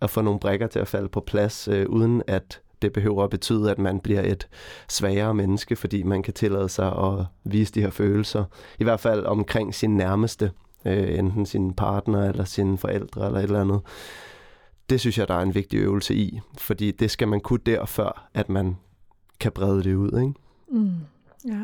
at få nogle brækker til at falde på plads, øh, uden at det behøver at betyde, at man bliver et svagere menneske, fordi man kan tillade sig at vise de her følelser. I hvert fald omkring sin nærmeste, øh, enten sin partner eller sine forældre eller et eller andet. Det synes jeg, der er en vigtig øvelse i, fordi det skal man kunne der, før at man kan brede det ud. Ikke? Mm. Ja.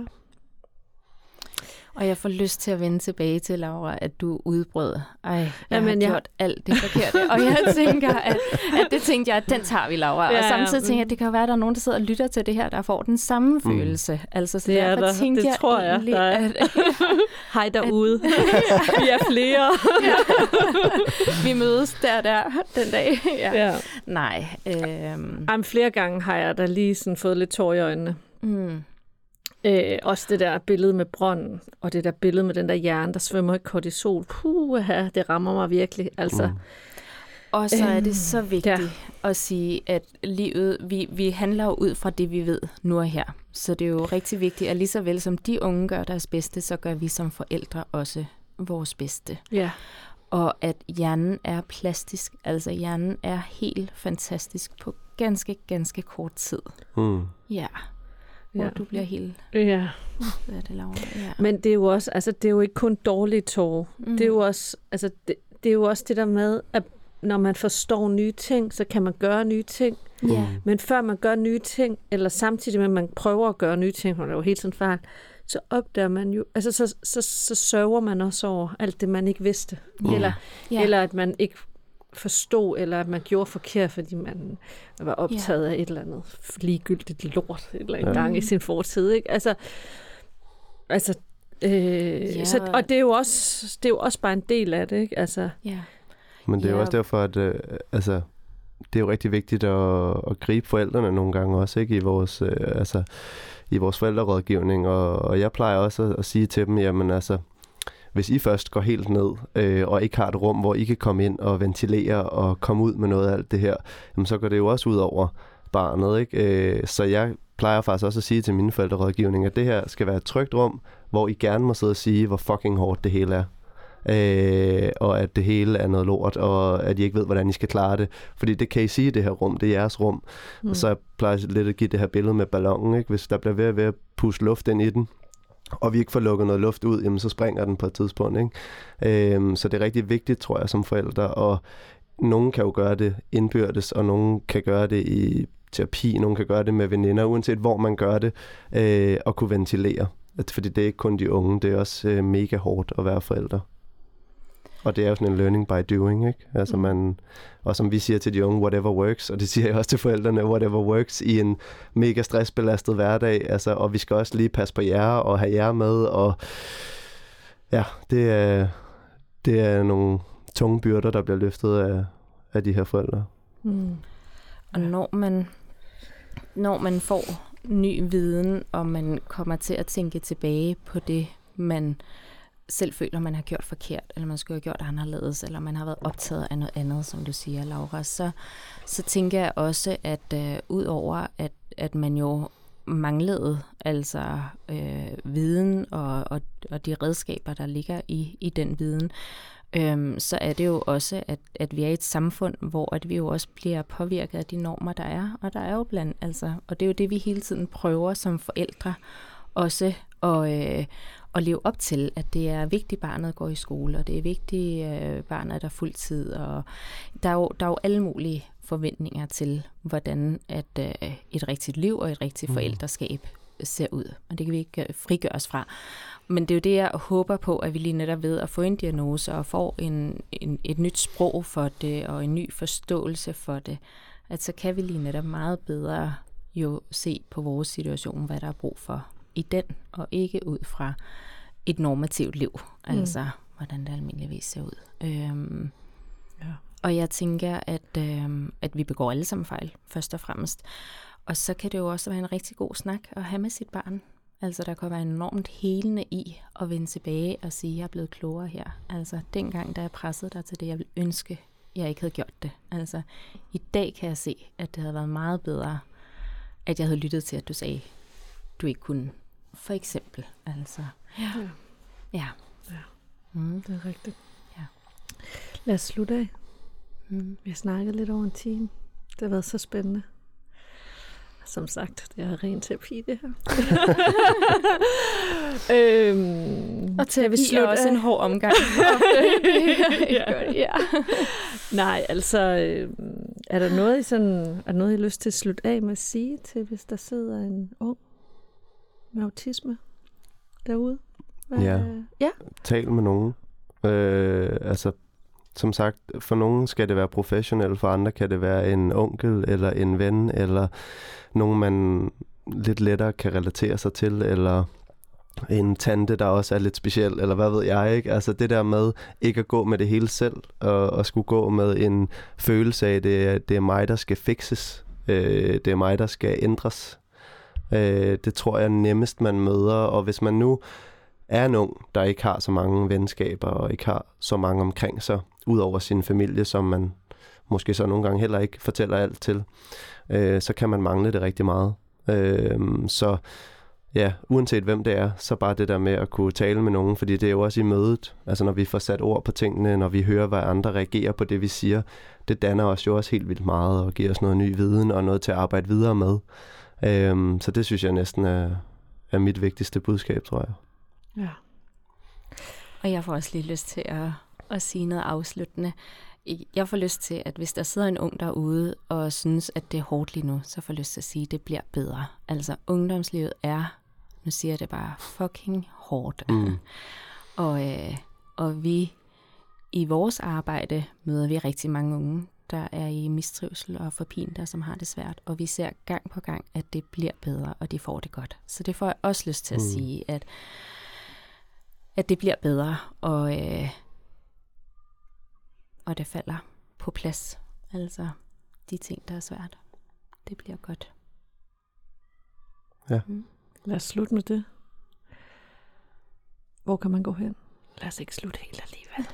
Og jeg får lyst til at vende tilbage til, Laura, at du udbrød. Ej, jeg Jamen, har jeg- gjort alt det forkerte. og jeg tænker, at, at det tænkte jeg, at den tager vi, Laura. Ja, og ja, samtidig tænker jeg, at det kan jo være, at der er nogen, der sidder og lytter til det her, der får den samme Mm. følelse. Altså, så Det er derfor der. tænkte Det jeg tror jeg, egentlig, der er. at Hej derude. Vi er flere. vi mødes der der den dag. ja. ja. Nej. Øhm, Jamen, flere gange har jeg da lige sådan fået lidt tår i øjnene. mm, Øh, også det der billede med brønden, og det der billede med den der hjerne, der svømmer i kortisol. Puh, det rammer mig virkelig. Altså, Mm. Og så er det så vigtigt ja. ja. at sige, at livet, vi, vi handler jo ud fra det, vi ved nu og her. Så det er jo rigtig vigtigt, at lige så vel som de unge gør deres bedste, så gør vi som forældre også vores bedste. ja. Og at hjernen er plastisk, altså hjernen er helt fantastisk på ganske, ganske kort tid. Mm. Ja, hvor Ja. du bliver helt... ja. Hvad er det, Laura? Ja. Men det er jo også, altså det er jo ikke kun dårlige tårer. Mm. Det er jo også, altså det, det er jo også det der med, at når man forstår nye ting, så kan man gøre nye ting. Ja. Men før man gør nye ting, eller samtidig med, at man prøver at gøre nye ting, og det er jo helt sådan fejl, så opdager man jo, altså så, så, så sørger man også over alt det, man ikke vidste. Ja. Eller, Ja. eller at man ikke forstod, eller at man gjorde forkert, fordi man var optaget ja. af et eller andet ligegyldigt lort et eller andet Ja. gang i sin fortid. Ikke? Altså, altså øh, ja. så, og det er, jo også, det er jo også bare en del af det. Ikke? Altså, ja. Men det er jo Ja. også derfor, at øh, altså, det er jo rigtig vigtigt at, at gribe forældrene nogle gange også, ikke? I vores, øh, altså, i vores forældrerådgivning, og, og jeg plejer også at, at sige til dem, jamen altså, hvis I først går helt ned, øh, og ikke har et rum, hvor I kan komme ind og ventilere og komme ud med noget af alt det her, jamen, så går det jo også ud over barnet, ikke? Øh, så jeg plejer faktisk også at sige til mine forældrerådgivning, at det her skal være et trygt rum, hvor I gerne må sidde og sige, hvor fucking hårdt det hele er. Øh, og at det hele er noget lort, og at I ikke ved, hvordan I skal klare det. Fordi det kan I sige i det her rum, det er jeres rum. Mm. Og så jeg plejer jeg lidt at give det her billede med ballonen, ikke? hvis der bliver ved, ved at puste luft ind i den, og vi ikke får lukket noget luft ud, jamen så springer den på et tidspunkt. Ikke? Øhm, så det er rigtig vigtigt, tror jeg, som forældre, og nogen kan jo gøre det indbyrdes, og nogen kan gøre det i terapi, nogen kan gøre det med veninder, uanset hvor man gør det, øh, og kunne ventilere. Fordi det er ikke kun de unge, det er også øh, mega hårdt at være forældre. Og det er jo sådan en learning by doing, ikke? Altså Mm. man, og som vi siger til de unge, whatever works, og det siger jeg også til forældrene, whatever works i en mega stressbelastet hverdag, altså, og vi skal også lige passe på jer og have jer med, og ja, det er, det er nogle tunge byrder, der bliver løftet af, af de her forældre. mm. Og når man, når man får ny viden, og man kommer til at tænke tilbage på det, man selv føler, man har gjort forkert, eller man skulle have gjort anderledes, eller man har været optaget af noget andet, som du siger, Laura, så, så tænker jeg også, at øh, ud over, at, at man jo manglede altså øh, viden og, og, og de redskaber, der ligger i, i den viden, øhm, så er det jo også, at, at vi er i et samfund, hvor at vi jo også bliver påvirket af de normer, der er. Og der er jo blandt, altså, og det er jo det, vi hele tiden prøver som forældre også at, øh, at leve op til, at det er vigtigt, at barnet går i skole, og det er vigtigt, at øh, barnet er der fuldtid, og der er, jo, der er jo alle mulige forventninger til, hvordan at øh, et rigtigt liv og et rigtigt Mhm. forældreskab ser ud. Og det kan vi ikke øh, frigøre os fra. Men det er jo det, jeg håber på, at vi lige netop ved at få en diagnose og får en, en, et nyt sprog for det, og en ny forståelse for det, at så kan vi lige netop meget bedre jo se på vores situation, hvad der er brug for i den, og ikke ud fra et normativt liv, mm. altså hvordan det almindeligvis ser ud. Øhm, Ja. og jeg tænker, at, øhm, at vi begår alle sammen fejl, først og fremmest. Og så kan det jo også være en rigtig god snak at have med sit barn. Altså, der kan være enormt helende i at vende tilbage og sige, at jeg er blevet klogere her. Altså, dengang, da jeg pressede dig til det, jeg ville ønske, jeg ikke havde gjort det. Altså, i dag kan jeg se, at det havde været meget bedre, at jeg havde lyttet til, at du sagde, du ikke kunne. For eksempel. Altså, ja. Ja. Ja. Mm. Det er rigtigt. Ja. Lad os slutte af. Mm. Vi har snakket lidt over en time. Det har været så spændende. som sagt. Det er ren terapi, det her. øhm, Og terapi er slutte også af? en hård omgang. Ja. ja. Nej, altså, øh, er der noget, I sådan, er der noget, I har lyst til at slutte af med at sige til, hvis der sidder en ung med autisme derude? Hvad, Ja. ja. Tal med nogen. Øh, altså, som sagt, for nogen skal det være professionelt, for andre kan det være en onkel eller en ven, eller nogen, man lidt lettere kan relatere sig til, eller en tante, der også er lidt speciel, eller hvad ved jeg, ikke? Altså det der med ikke at gå med det hele selv, og, og skulle gå med en følelse af, det, er- det er mig, der skal fixes. Øh, det er mig, der skal ændres. Øh, det tror jeg nemmest, man møder, og hvis man nu er en ung, der ikke har så mange venskaber, og ikke har så mange omkring sig, ud over sin familie, som man måske så nogle gange heller ikke fortæller alt til, øh, så kan man mangle det rigtig meget. Øh, så ja, uanset hvem det er, så bare det der med at kunne tale med nogen, fordi det er jo også i mødet, altså når vi får sat ord på tingene, når vi hører, hvad andre reagerer på det, vi siger, det danner os jo også helt vildt meget og giver os noget ny viden og noget til at arbejde videre med. Øhm, så det synes jeg næsten er, er mit vigtigste budskab, tror jeg. ja. Og jeg får også lige lyst til at, at sige noget afsluttende. Jeg får lyst til, at hvis der sidder en ung derude og synes, at det er hårdt lige nu, så får jeg lyst til at sige, at det bliver bedre. Altså, ungdomslivet er, nu siger jeg det bare, fucking hårdt. Mm. Og, øh, og vi i vores arbejde møder vi rigtig mange unge, der er i mistrivsel og forpinte, som har det svært. Og vi ser gang på gang, at det bliver bedre, og de får det godt. Så det får jeg også lyst til at Mm. sige, at, at det bliver bedre, og, øh, og det falder på plads. Altså de ting, der er svært. Det bliver godt. Ja. Mm. Lad os slutte med det. Hvor kan man gå hen? Lad os ikke slutte helt alligevel.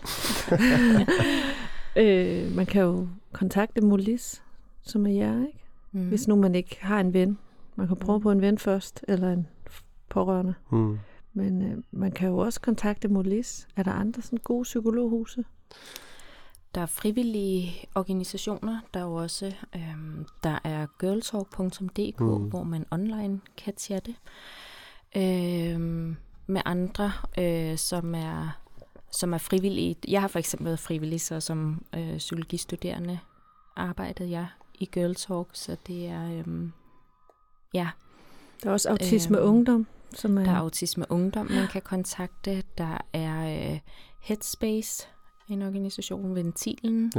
øh, man kan jo kontakte Molis, som er jer, ikke? Mm. Hvis nu man ikke har en ven. Man kan prøve på en ven først, eller en pårørende. Mm. Men øh, man kan jo også kontakte Molis. Er der andre sådan gode psykologhuse? Der er frivillige organisationer, der er jo også, øhm, der er girltalk.dk, Mm. mm. hvor man online kan chatte øhm, med andre, øh, som er som er frivillige. Jeg har for eksempel været frivillig, så som øh, psykologistuderende arbejdede jeg i Girl Talk, så det er, øhm, ja, Der er også Autisme Øhm, Ungdom, som er... der er autisme ungdom, man kan kontakte. Der er øh, Headspace, en organisation, Ventilen,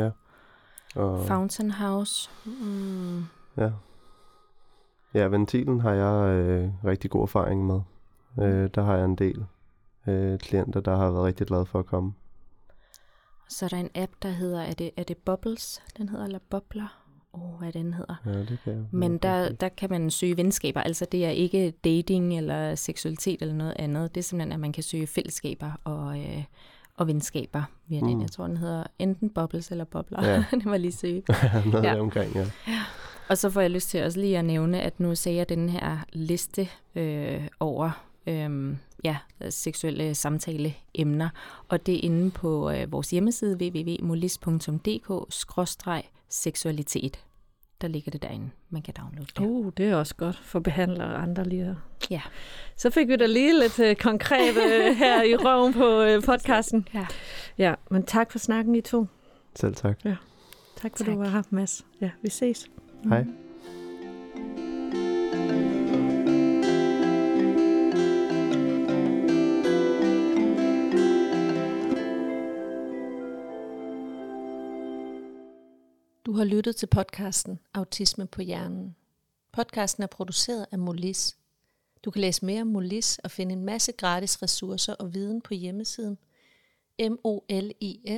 Og, Fountain House. Mm. ja. ja, ventilen har jeg øh, rigtig god erfaring med. Øh, der har jeg en del øh, klienter, der har været rigtig glade for at komme. Så er der en app, der hedder, er det, er det Bubbles, den hedder, eller Bobler? Åh, oh, hvad den hedder. Ja, det kan jeg. Men der, der kan man søge venskaber, altså det er ikke dating eller seksualitet eller noget andet. Det er simpelthen, at man kan søge fællesskaber og, øh, og venskaber via mm. den. Jeg tror, den hedder enten Bubbles eller Bobler. Ja. det var lige søge. Noget Ja. ja. omkring, ja. Og så får jeg lyst til også lige at nævne, at nu sagde jeg den her liste øh, over øh, ja, seksuelle samtaleemner, og det er inde på øh, vores hjemmeside www.molis.dk-seksualitet. Der ligger det derinde. Man kan downloade det. Uh, det er også godt for behandlere og andre lige. Ja. Så fik vi da lige lidt uh, konkret uh, her i røven på uh, podcasten. Ja. Ja, men tak for snakken, I to. Selv tak. Tak for, Tak. du var her, Mads. Ja, vi ses. Hej. Du har lyttet til podcasten Autisme på hjernen. Podcasten er produceret af Molis. Du kan læse mere om Molis og finde en masse gratis ressourcer og viden på hjemmesiden molis.dk.